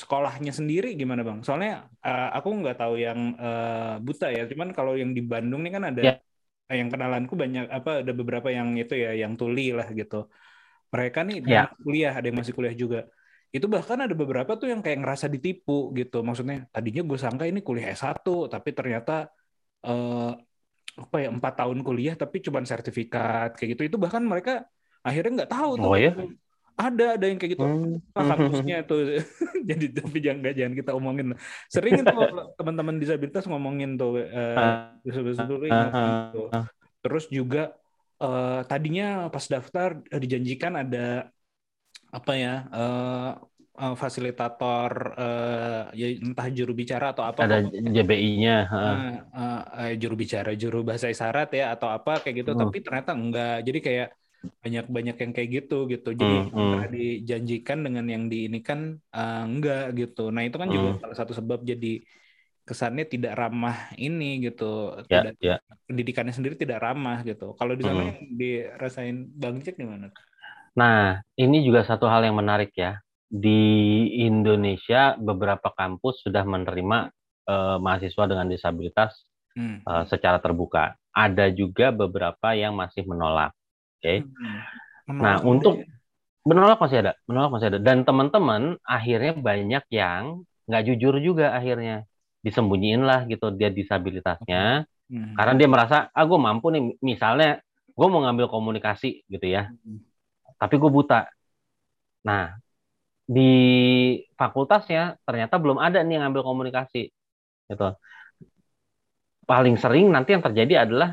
sekolahnya sendiri gimana bang? Soalnya eh, aku nggak tahu yang eh, buta ya. Cuman kalau yang di Bandung nih kan ada eh, yang kenalanku banyak apa ada beberapa yang itu ya yang tuli lah gitu. Mereka nih masih kuliah ada yang masih kuliah juga itu bahkan ada beberapa tuh yang kayak ngerasa ditipu gitu. Maksudnya tadinya gue sangka ini kuliah S1 tapi ternyata eh, apa ya empat tahun kuliah tapi cuman sertifikat kayak gitu. Itu bahkan mereka akhirnya nggak tahu tuh Oh, ya? ada ada yang kayak gitu. Hmm. Wah, kampusnya tuh? Jadi tapi jangan jangan kita omongin. Sering itu teman-teman disabilitas ngomongin tuh eh, disabilitas dulu ngomongin tuh. terus juga eh, tadinya pas daftar eh, dijanjikan ada apa ya eh, eh, fasilitator eh, ya entah juru bicara atau apa Ada. JBI-nya. heeh. Nah, eh, eh, juru bicara, juru bahasa isyarat ya atau apa kayak gitu, Hmm. tapi ternyata enggak. Jadi kayak banyak-banyak yang kayak gitu gitu. Jadi Hmm, hmm. dijanjikan dengan yang diinikan eh, enggak gitu. Nah itu kan juga Hmm. salah satu sebab jadi kesannya tidak ramah ini gitu. Ya, Tidak, ya. pendidikannya sendiri tidak ramah gitu. Kalau di sana Hmm. yang dirasain Bang Jack gimana? Nah, ini juga satu hal yang menarik ya. Di Indonesia beberapa kampus sudah menerima eh, mahasiswa dengan disabilitas Hmm. eh, secara terbuka. Ada juga beberapa yang masih menolak. Oke. Hmm. Nah, untuk menolak masih ada, menolak masih ada. Dan teman-teman akhirnya banyak yang nggak jujur juga akhirnya disembunyiin lah gitu dia disabilitasnya Hmm. karena dia merasa ah gue mampu nih misalnya gue mau ngambil komunikasi gitu ya Hmm. Tapi gue buta. Nah di fakultasnya ternyata belum ada nih yang ngambil komunikasi gitu. Paling sering nanti yang terjadi adalah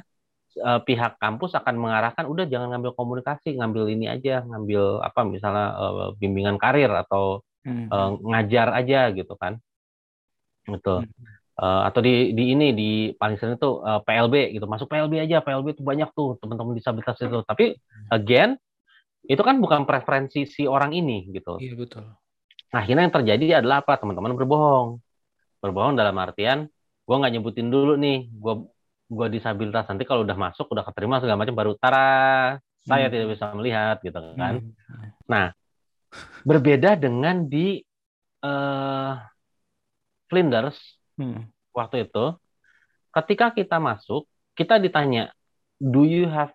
eh, pihak kampus akan mengarahkan udah jangan ngambil komunikasi ngambil ini aja ngambil apa misalnya eh, bimbingan karir atau Hmm. eh, ngajar aja gitu kan. Gitu. Hmm. Eh, atau di di ini di paling sering itu eh, PLB gitu. Masuk PLB aja PLB itu banyak tuh teman-teman disabilitas itu. Tapi again itu kan bukan preferensi si orang ini gitu Iya betul. nah akhirnya yang terjadi adalah apa teman-teman berbohong berbohong dalam artian gue nggak nyebutin dulu nih gue gue disabilitas nanti kalau udah masuk udah keterima segala macam baru tara saya Hmm. tidak bisa melihat gitu kan Hmm. berbeda dengan di eh Flinders Hmm. waktu itu ketika kita masuk kita ditanya do you have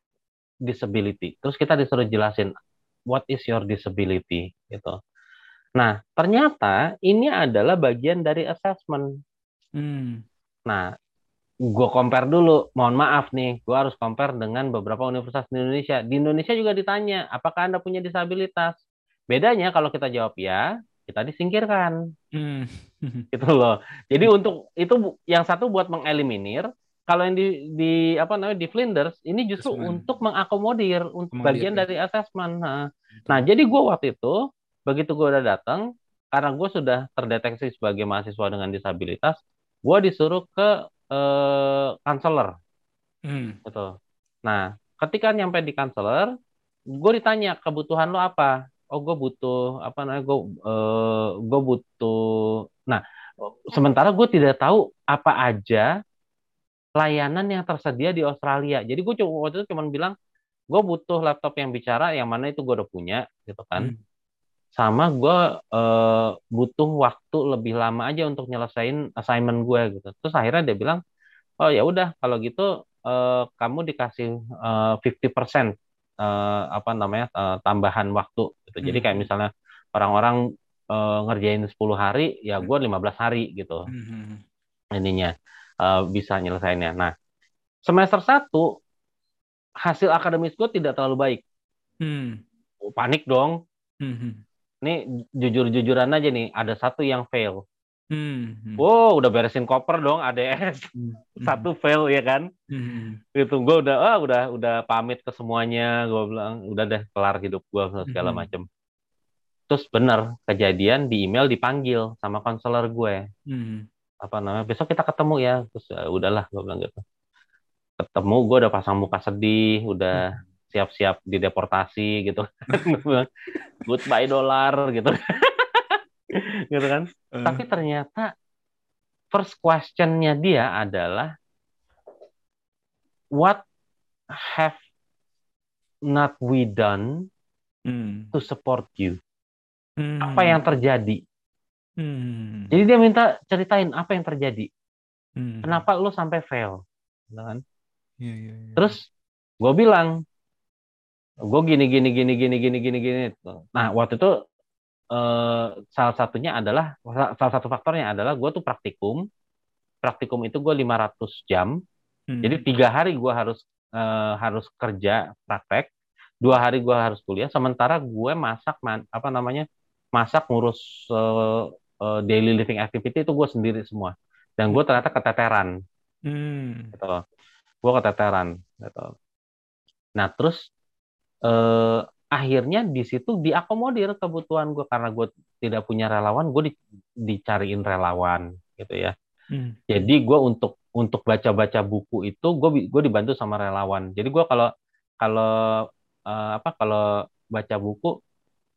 disability. Terus kita disuruh jelasin what is your disability gitu. Nah ternyata ini adalah bagian dari assessment. Hmm. nah gue compare dulu. Mohon maaf nih gue harus compare dengan beberapa universitas di Indonesia. Di Indonesia juga ditanya apakah anda punya disabilitas? Bedanya kalau kita jawab ya kita disingkirkan. Hmm. gitu loh. Jadi untuk itu yang satu buat mengeliminir, kalau yang di di apa namanya di Flinders ini justru Assessment. untuk mengakomodir untuk bagian ya. dari assessment. Nah, nah jadi gue waktu itu begitu gue udah datang karena gue sudah terdeteksi sebagai mahasiswa dengan disabilitas, gue disuruh ke eh, counselor Hmm. gitu. Nah, ketika nyampe di counselor, gue ditanya kebutuhan lo apa? Oh, gue butuh apa namanya? Gue gue butuh. Nah, sementara gue tidak tahu apa aja layanan yang tersedia di Australia. Jadi gue cuma waktu itu cuma bilang gue butuh laptop yang bicara, yang mana itu gue udah punya, gitu kan. Hmm. Sama gue eh, butuh waktu lebih lama aja untuk nyelesain assignment gue gitu. Terus akhirnya dia bilang, oh ya udah kalau gitu eh, kamu dikasih eh, 50% eh, apa namanya eh, tambahan waktu gitu. Jadi Hmm. kayak misalnya orang-orang eh, ngerjain 10 hari, ya gue 15 hari gitu Mhm. ininya eh, bisa nyelesainnya. Nah, semester 1 hasil akademis gue tidak terlalu baik. Hmm. Panik dong. Mhm. Ini jujur-jujuran aja nih, ada satu yang fail. Hmm. Wow, udah beresin koper dong, ADS. Hmm. Satu fail ya kan? Hmm. Gitu. Gue udah ah udah udah pamit ke semuanya, gue bilang udah deh kelar hidup gue segala Mhm. macem. Terus bener kejadian di email dipanggil sama konselor gue. Hmm. Apa namanya? Besok kita ketemu ya. Terus "Ya udahlah gue bilang gitu. Ketemu gue udah pasang muka sedih, udah siap-siap dideportasi gitu. Gue bilang, Goodbye dolar gitu. gitu kan. Eh. Tapi ternyata first question-nya dia adalah what have not we done Hmm. to support you? Hmm. Apa yang terjadi? Hmm. Jadi dia minta ceritain apa yang terjadi. Hmm. Kenapa lu sampai fail? Gitu kan? Iya, iya, iya. Terus gue bilang, gue gini gini gini gini gini gini gini. Nah waktu itu eh, salah satunya adalah salah satu faktornya adalah gue tuh praktikum. Praktikum itu gue 500 jam. Hmm. Jadi tiga hari gue harus eh, harus kerja praktek, dua hari gue harus kuliah. Sementara gue masak man- apa namanya masak ngurus eh, eh, daily living activity itu gue sendiri semua. Dan gue ternyata keteteran Hmm. gitu. Gue keteteran gitu. Nah, terus eh, akhirnya di situ diakomodir kebutuhan gue karena gue tidak punya relawan, gue di- dicariin relawan gitu ya. Hmm. Jadi gue untuk untuk baca-baca buku itu gue gue dibantu sama relawan. Jadi gue kalau kalau eh, apa kalau baca buku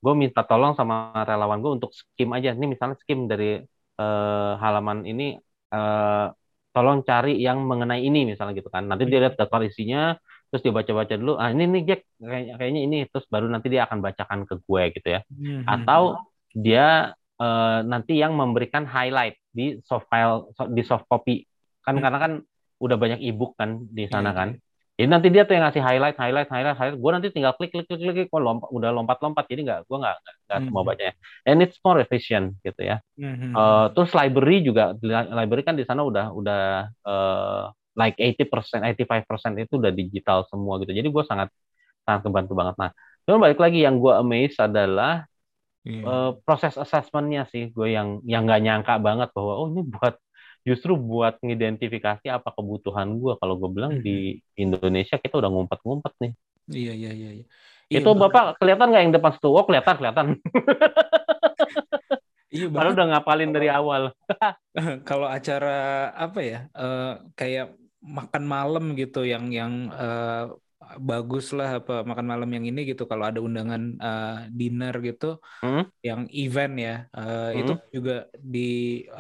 gue minta tolong sama relawan gue untuk skim aja. Ini misalnya skim dari eh, halaman ini eh, tolong cari yang mengenai ini misalnya gitu kan. Nanti dia lihat daftar isinya, terus dia baca-baca dulu. Ah ini nih Jack kayaknya kayaknya ini terus baru nanti dia akan bacakan ke gue gitu ya. Hmm. Atau dia eh, nanti yang memberikan highlight di soft file di soft copy kan Hmm. karena kan udah banyak ebook kan di sana Iya, kan. Jadi nanti dia tuh yang ngasih highlight, highlight, highlight, highlight. Gue nanti tinggal klik, klik, klik, klik. Kok lompat, udah lompat-lompat. Jadi nggak, gue nggak, nggak nggak Hmm. semua bacanya. And it's more efficient gitu ya. Hmm. Eh, terus library juga, li- library kan di sana udah, udah eh, like 80%, 85% itu udah digital semua gitu. Jadi gue sangat, sangat kebantu banget. Nah, cuman balik lagi yang gue amazed adalah Iya. eh, proses assessmentnya sih gue yang yang nggak nyangka banget bahwa oh ini buat justru buat ngidentifikasi apa kebutuhan gue kalau gue bilang di Indonesia kita udah ngumpet-ngumpet nih. Iya, iya, iya. iya. itu Iya, bapak kelihatan nggak yang depan situ? Oh kelihatan kelihatan. Iya, padahal udah ngapalin dari awal. kalau acara apa ya eh, kayak makan malam gitu yang yang eh, bagus lah apa makan malam yang ini gitu kalau ada undangan eh, dinner gitu Hmm? yang event ya eh, itu juga di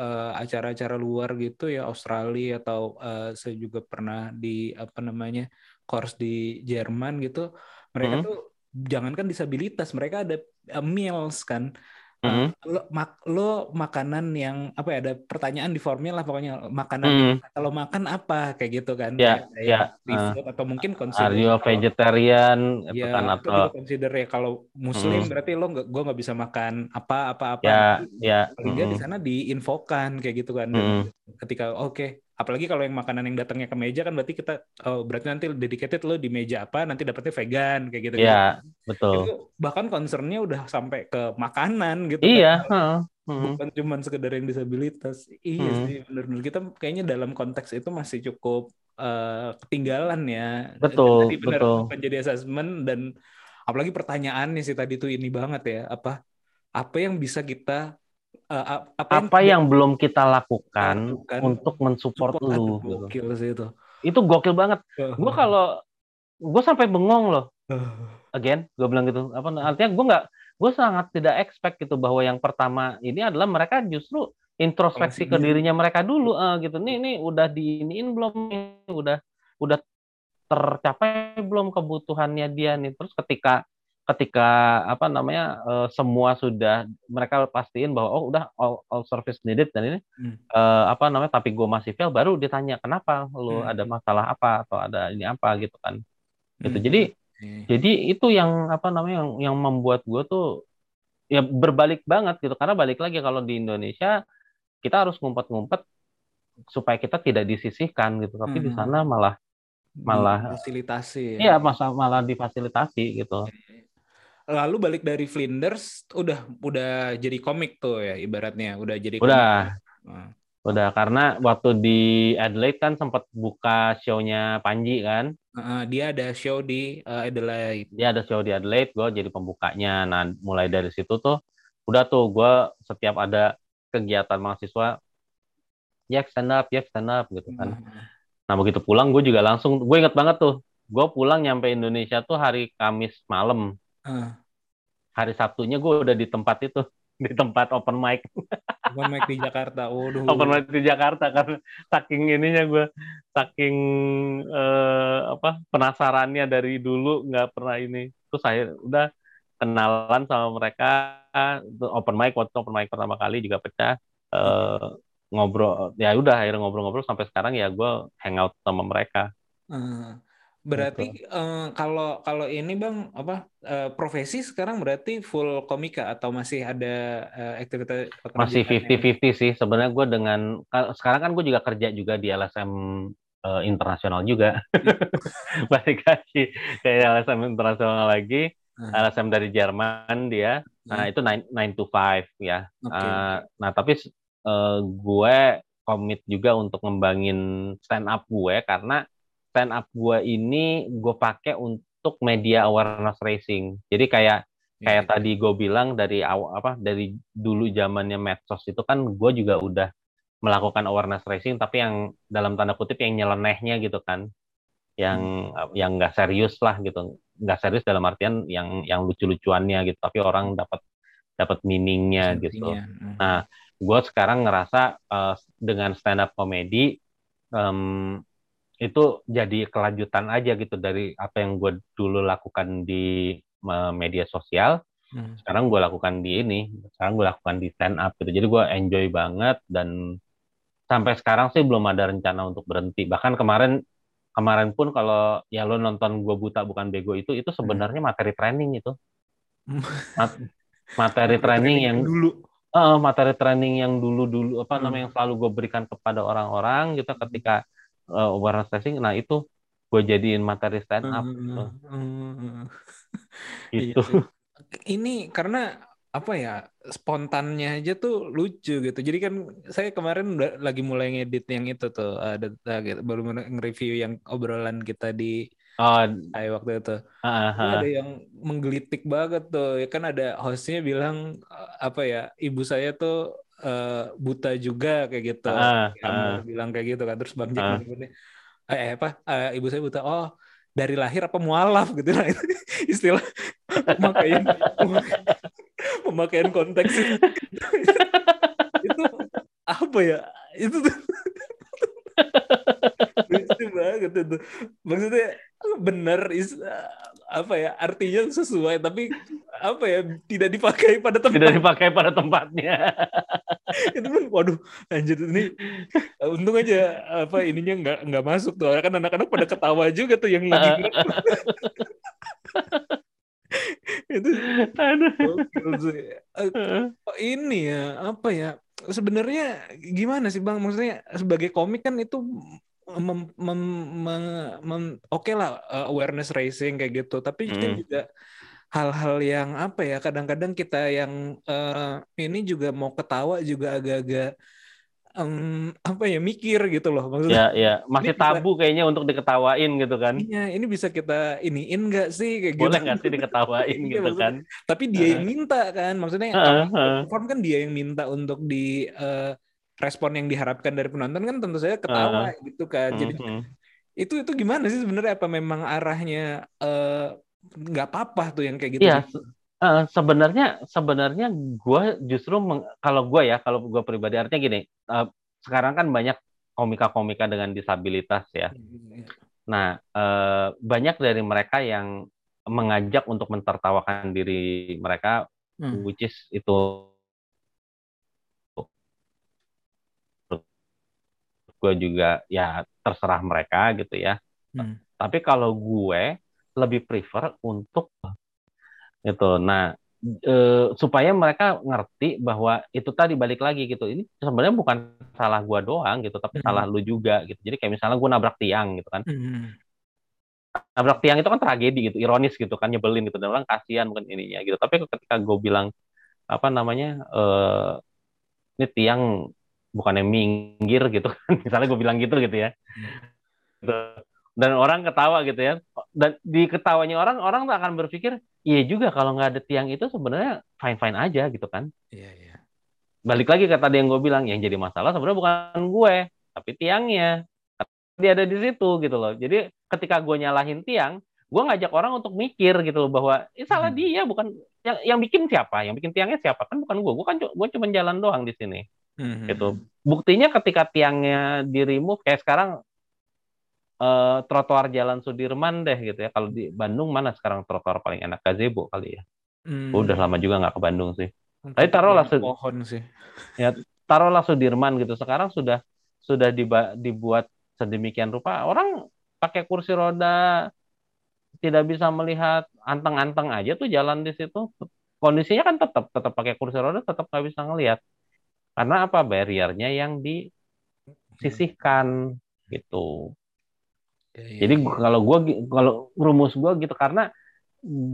eh, acara-acara luar gitu ya Australia atau eh, saya juga pernah di apa namanya course di Jerman gitu mereka Hmm. tuh jangankan disabilitas mereka ada eh, meals kan Mhm. lo, mak, lo makanan yang apa ya ada pertanyaan di formnya lah pokoknya makanan Mhm. yang kalau makan apa kayak gitu kan Ya, Kayak- ya, kayak free eh. food atau mungkin are consider you kalau- vegetarian itu ya kan itu atau juga consider ya kalau muslim Mhm. berarti lo nggak gue nggak bisa makan apa apa apa ya ya paling nggak di mhm. sana diinfokan kayak gitu kan Dan Mhm. ketika oke apalagi kalau yang makanan yang datangnya ke meja kan berarti kita oh berarti nanti dedicated lo di meja apa nanti dapetnya vegan kayak gitu ya betul itu bahkan concernnya udah sampai ke makanan gitu iya kan. heeh. Mhm. bukan cuma sekedar yang disabilitas iya Hmm. sih benar-benar kita kayaknya dalam konteks itu masih cukup eh, ketinggalan ya Betul, tadi benar betul. bukan jadi assessment dan apalagi pertanyaannya sih tadi tuh ini banget ya apa apa yang bisa kita ap- apa, apa yang belum kita lakukan Lakukan. untuk mensupport support lu? gokil sih itu. Itu gokil banget. Gue kalau gue sampai bengong loh. Again gue bilang gitu. Apa artinya gue nggak gue sangat tidak expect gitu bahwa yang pertama ini adalah mereka justru introspeksi ke diri. dirinya mereka dulu. Eh, gitu. Nih nih udah diiniin belum nih? Udah udah tercapai belum kebutuhannya dia nih? Terus ketika ketika apa namanya eh, semua sudah mereka pastiin bahwa oh udah all, all service needed dan ini Hmm. eh, apa namanya tapi gue masih fail baru ditanya kenapa lu Hmm. ada masalah apa atau ada ini apa gitu kan gitu Hmm. jadi Iya. jadi itu yang apa namanya yang yang membuat gue tuh ya berbalik banget gitu karena balik lagi kalau di Indonesia kita harus ngumpet-ngumpet supaya kita tidak disisihkan gitu tapi di Hmm. sana malah Malah- fasilitasi. ya masa malah difasilitasi gitu Lalu balik dari Flinders udah udah jadi komik tuh ya ibaratnya. Udah jadi udah. Komik. Nah, udah karena waktu di Adelaide kan sempat buka show-nya Panji kan? Uh, dia ada show di uh, Adelaide. dia ada show di Adelaide gue jadi pembukanya. Nah mulai dari situ tuh udah tuh gue setiap ada kegiatan mahasiswa ya stand up ya stand up gitu kan. Nah begitu pulang gue juga langsung gue inget banget tuh gue pulang nyampe Indonesia tuh hari Kamis malam Uh, hari Sabtunya gue udah di tempat itu di tempat open mic open mic di Jakarta. Waduh. open mic di Jakarta karena saking ininya gue saking eh, apa penasarannya dari dulu nggak pernah ini terus saya udah kenalan sama mereka open mic waktu open mic pertama kali juga pecah Eh, ngobrol ya udah akhirnya ngobrol-ngobrol sampai sekarang ya gue hangout sama mereka Uh, berarti eh, kalau kalau ini bang apa eh, profesi sekarang berarti full komika atau masih ada eh, aktivitas masih pekerjaan yang- 50-50 sih sebenarnya gue dengan ka- sekarang kan gue juga kerja juga di LSM eh, internasional juga balik lagi ke LSM internasional lagi Hmm. LSM dari Jerman dia nah Hmm. itu 9 to 5 ya Oke. Eh, nah tapi eh, gue komit juga untuk ngembangin stand up gue karena stand up gue ini gue pakai untuk media awareness racing. Jadi kayak kayak Ya, tadi gue bilang dari awal apa dari dulu zamannya medsos itu kan gue juga udah melakukan awareness racing tapi yang dalam tanda kutip yang nyelenehnya gitu kan. Yang yang nggak serius lah gitu. Nggak serius dalam artian yang yang lucu-lucuannya gitu tapi orang dapat dapat meaningnya gitu. Hmm. Nah, gue sekarang ngerasa eh, dengan stand up comedy em, itu jadi kelanjutan aja gitu dari apa yang gue dulu lakukan di media sosial. Hmm. Sekarang gue lakukan di ini, sekarang gue lakukan di stand up gitu. Jadi gue enjoy banget dan sampai sekarang sih belum ada rencana untuk berhenti. Bahkan kemarin kemarin pun kalau ya lo nonton gue buta bukan bego itu itu sebenarnya materi training itu. Hmm. Mat- materi training yang dulu Eh, materi training yang dulu-dulu apa Hmm. namanya yang selalu gue berikan kepada orang-orang gitu ketika eh, awareness training nah itu gue jadiin materi stand up gitu. Hmm. Iya Gitu. sih. Ini karena apa ya spontannya aja tuh lucu gitu. Jadi kan saya kemarin udah lagi mulai ngedit yang itu tuh ada ada gitu, baru nge-review yang obrolan kita di Oh, Hai waktu itu. Itu ah. ada yang menggelitik banget tuh. Ya kan ada hostnya bilang eh, apa ya ibu saya tuh eh, buta juga kayak gitu. Amber ah. bilang kayak gitu kan. Terus Bang Jack nyebutnya, eh, eh, apa eh, ibu saya buta. Oh dari lahir apa mualaf gitu nah itu istilah pemakaian pemakaian konteks itu, itu apa ya itu tuh lucu banget itu maksudnya benar is apa ya artinya sesuai tapi apa ya tidak dipakai pada tempat. Tidak dipakai pada tempatnya. Itu kan waduh anjir ini untung aja apa ininya nggak nggak masuk tuh. Kan anak-anak pada ketawa juga tuh yang lagi itu. Eh, ini ya apa ya sebenarnya gimana sih bang? Maksudnya sebagai komik kan itu mem, mem, mem- mem- oke lah uh, awareness raising kayak gitu. Tapi Hmm. juga hal-hal yang apa ya kadang-kadang kita yang uh, ini juga mau ketawa juga agak-agak em, apa ya mikir gitu loh. Maksudnya ya ya. masih Ini bisa- tabu kayaknya untuk diketawain gitu kan. Iya ini bisa kita iniin nggak sih kayak boleh gitu nggak sih diketawain Iya, gitu maksudnya- kan? tapi dia yang minta kan. Maksudnya kalau heeh. perform kan dia yang minta untuk di eh, respon yang diharapkan dari penonton kan tentu saja ketawa gitu kan jadi Mhm. itu itu gimana sih sebenarnya apa memang arahnya eh, nggak apa-apa tuh yang kayak gitu Iya, eh, sebenarnya sebenarnya gue justru meng- kalau gue ya kalau gue pribadi artinya gini eh, sekarang kan banyak komika-komika dengan disabilitas ya. Nah eh, banyak dari mereka yang mengajak untuk mentertawakan diri mereka, Hmm. which is itu gue juga ya terserah mereka gitu ya. Tapi kalau gue lebih prefer untuk itu. Nah, eh, supaya mereka ngerti bahwa itu tadi balik lagi gitu ini sebenarnya bukan salah gua doang gitu tapi Hmm. salah lu juga gitu jadi kayak misalnya gua nabrak tiang gitu kan Hmm. nabrak tiang itu kan tragedi gitu ironis gitu kan nyebelin gitu dan orang kasihan mungkin ininya gitu tapi ketika gue bilang apa namanya eh ini tiang bukannya minggir gitu kan. Misalnya gue bilang gitu gitu ya. Gitu. dan orang ketawa gitu ya. Dan di ketawanya orang orang akan berpikir iya juga kalau nggak ada tiang itu sebenarnya fine fine aja gitu kan. Iya, iya. balik lagi ke tadi yang gue bilang yang jadi masalah sebenarnya bukan gue tapi tiangnya. Dia ada di situ gitu loh. Jadi ketika gue nyalahin tiang gue ngajak orang untuk mikir gitu loh bahwa ini salah Hmm. dia bukan yang yang bikin siapa? Yang bikin tiangnya siapa? Kan bukan gue gue kan gue cuma jalan doang di sini Hmm. gitu. Buktinya ketika tiangnya di remove kayak sekarang eh, trotoar jalan Sudirman deh gitu ya. Kalau di Bandung mana sekarang trotoar paling enak? Gazebo kali ya. Hmm. udah lama juga nggak ke Bandung sih. Tapi Tapi taruhlah pohon sih. taruhlah Sudirman gitu. Sekarang sudah sudah dibuat sedemikian rupa. Orang pakai kursi roda tidak bisa melihat anteng-anteng aja tuh jalan di situ. Kondisinya kan tetap tetap pakai kursi roda tetap nggak bisa ngelihat karena apa barriernya yang disisihkan gitu Iya, iya, jadi iya. kalau gua kalau rumus gua gitu karena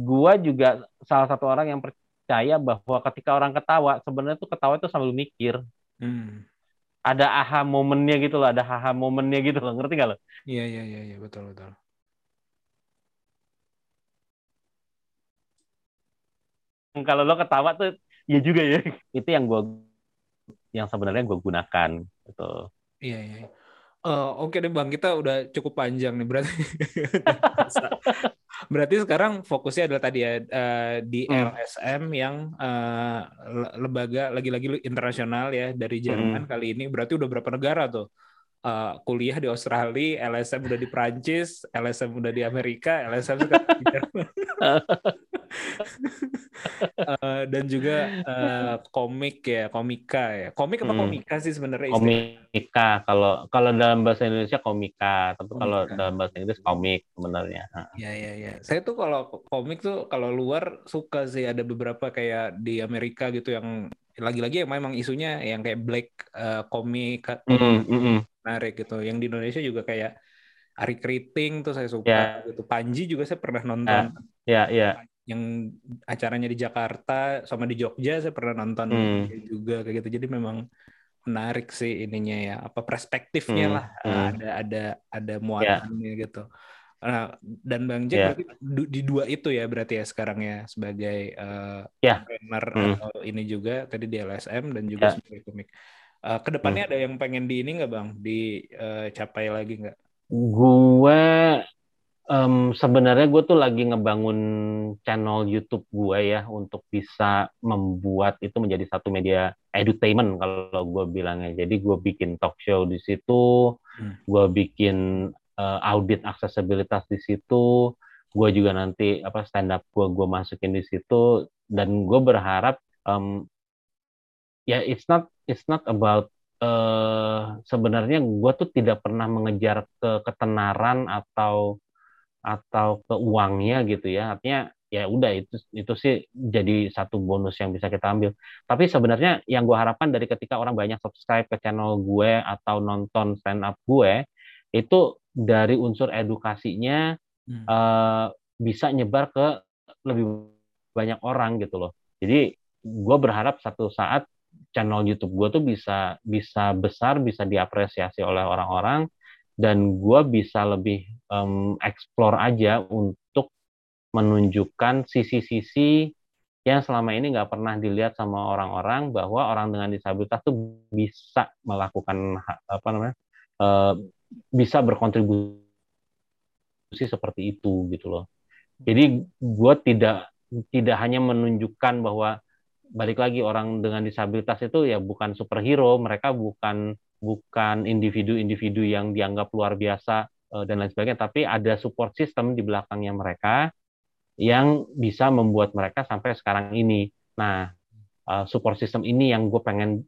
gua juga salah satu orang yang percaya bahwa ketika orang ketawa sebenarnya tuh ketawa itu sambil mikir Hmm. ada aha momennya gitu loh, ada haha momennya gitu loh, ngerti gak lo? Iya, iya, iya, iya, betul, betul. Kalau lo ketawa tuh, ya juga ya. Itu yang gua yang sebenarnya gue gunakan gitu. Iya, iya. Eh, oke deh Bang, kita udah cukup panjang nih berarti. berarti sekarang fokusnya adalah tadi ya eh, di Hmm. LSM yang eh, le- lembaga lagi-lagi internasional ya dari Jerman kali ini. Berarti udah berapa negara tuh? Eh, kuliah di Australia, LSM udah di Prancis, LSM udah di Amerika, LSM sekarang di Jerman. Eh, dan juga eh, komik ya, komika ya. Komik apa Hmm. komika sih sebenarnya? Komika kalau kalau dalam bahasa Indonesia komika, tapi kalau Komika. dalam bahasa Inggris komik sebenarnya. Ya ya ya. Saya tuh kalau komik tuh kalau luar suka sih ada beberapa kayak di Amerika gitu yang lagi-lagi yang memang isunya yang kayak black eh, komik Mm, mm, mm. Menarik gitu. Yang di Indonesia juga kayak Ari Kriting tuh saya suka Ya. gitu. Panji juga saya pernah nonton Ya, ya. yang acaranya di Jakarta sama di Jogja saya pernah nonton Hmm. juga kayak gitu. Jadi memang menarik sih ininya ya apa perspektifnya Hmm, lah hmm. Ya. ada ada ada muatannya gitu. Nah, dan Bang Jack Ya. berarti di dua itu ya berarti ya sekarang ya sebagai eh, Ya. trainer Hmm. atau ini juga tadi di LSM dan juga Ya. sebagai komik. Eh, ke depannya ada yang pengen di ini nggak Bang dicapai lagi nggak? Gue em, sebenarnya gue tuh lagi ngebangun channel YouTube gue ya untuk bisa membuat itu menjadi satu media edutainment kalau gue bilangnya. Jadi gue bikin talk show di situ, Hmm. gue bikin eh, audit aksesibilitas di situ, gue juga nanti apa stand up gue gue masukin di situ dan gue berharap em, ya it's not it's not about eh sebenarnya gue tuh tidak pernah mengejar ke ketenaran atau atau ke uangnya gitu ya. Artinya ya udah itu itu sih jadi satu bonus yang bisa kita ambil. Tapi sebenarnya yang gue harapkan dari ketika orang banyak subscribe ke channel gue atau nonton stand up gue itu dari unsur edukasinya Hmm. eh, bisa nyebar ke lebih banyak orang gitu loh. Jadi gue berharap satu saat channel YouTube gue tuh bisa bisa besar, bisa diapresiasi oleh orang-orang, dan gue bisa lebih em, explore aja untuk menunjukkan sisi-sisi yang selama ini nggak pernah dilihat sama orang-orang bahwa orang dengan disabilitas tuh bisa melakukan apa namanya eh, bisa berkontribusi seperti itu gitu loh. Jadi gue tidak tidak hanya menunjukkan bahwa balik lagi orang dengan disabilitas itu ya bukan superhero, mereka bukan bukan individu-individu yang dianggap luar biasa eh, dan lain sebagainya, tapi ada support system di belakangnya mereka yang bisa membuat mereka sampai sekarang ini. Nah, eh, support system ini yang gue pengen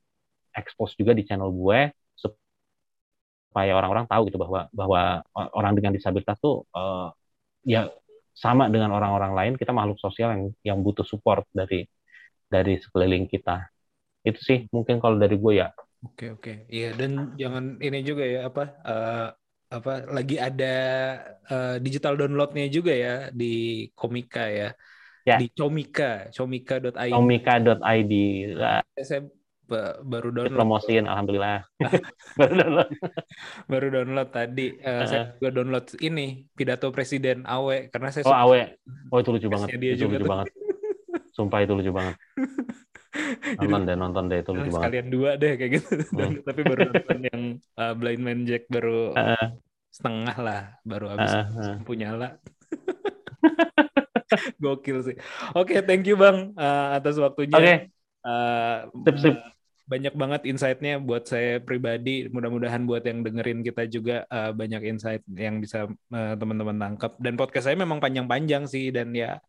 expose juga di channel gue supaya orang-orang tahu gitu bahwa bahwa orang dengan disabilitas tuh eh, ya sama dengan orang-orang lain, kita makhluk sosial yang yang butuh support dari dari sekeliling kita. Itu sih mungkin kalau dari gue ya. Oke oke. Iya dan jangan ini juga ya apa eh, apa lagi ada eh, digital downloadnya juga ya di Komika ya. Ya. Di Comika, comika.id. Komika.id Lah, Saya ba- baru download. promosiin alhamdulillah. Baru download. baru download tadi. Eh, saya juga download ini pidato Presiden Awe karena saya Oh, suka Awe. Oh, itu lucu banget. dia Itu juga lucu tuh. banget. Sumpah itu lucu banget. Nonton deh, nonton deh itu lucu banget. sekalian dua deh kayak gitu. Hmm. Tapi baru nonton yang uh, Blind Man Jack baru Heeh, setengah lah, baru habis heeh, heeh. lampu nyala. Gokil sih. Oke, thank you Bang uh, atas waktunya. Oke, Uh, Sip, sip. uh, banyak banget insight-nya buat saya pribadi. Mudah-mudahan buat yang dengerin kita juga uh, banyak insight yang bisa uh, teman-teman tangkap. Dan podcast saya memang panjang-panjang sih dan ya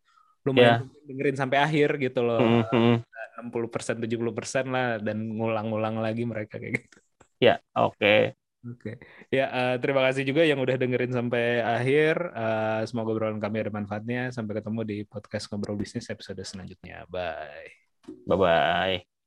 lumayan dengerin sampai akhir gitu loh. Mm, mm. 60% 70% lah dan ngulang-ngulang lagi mereka kayak gitu. Ya, oke. Oke. Ya, eh, terima kasih juga yang udah dengerin sampai akhir. Eh, semoga obrolan kami ada manfaatnya. Sampai ketemu di podcast Ngobrol Bisnis episode selanjutnya. Bye. Bye-bye.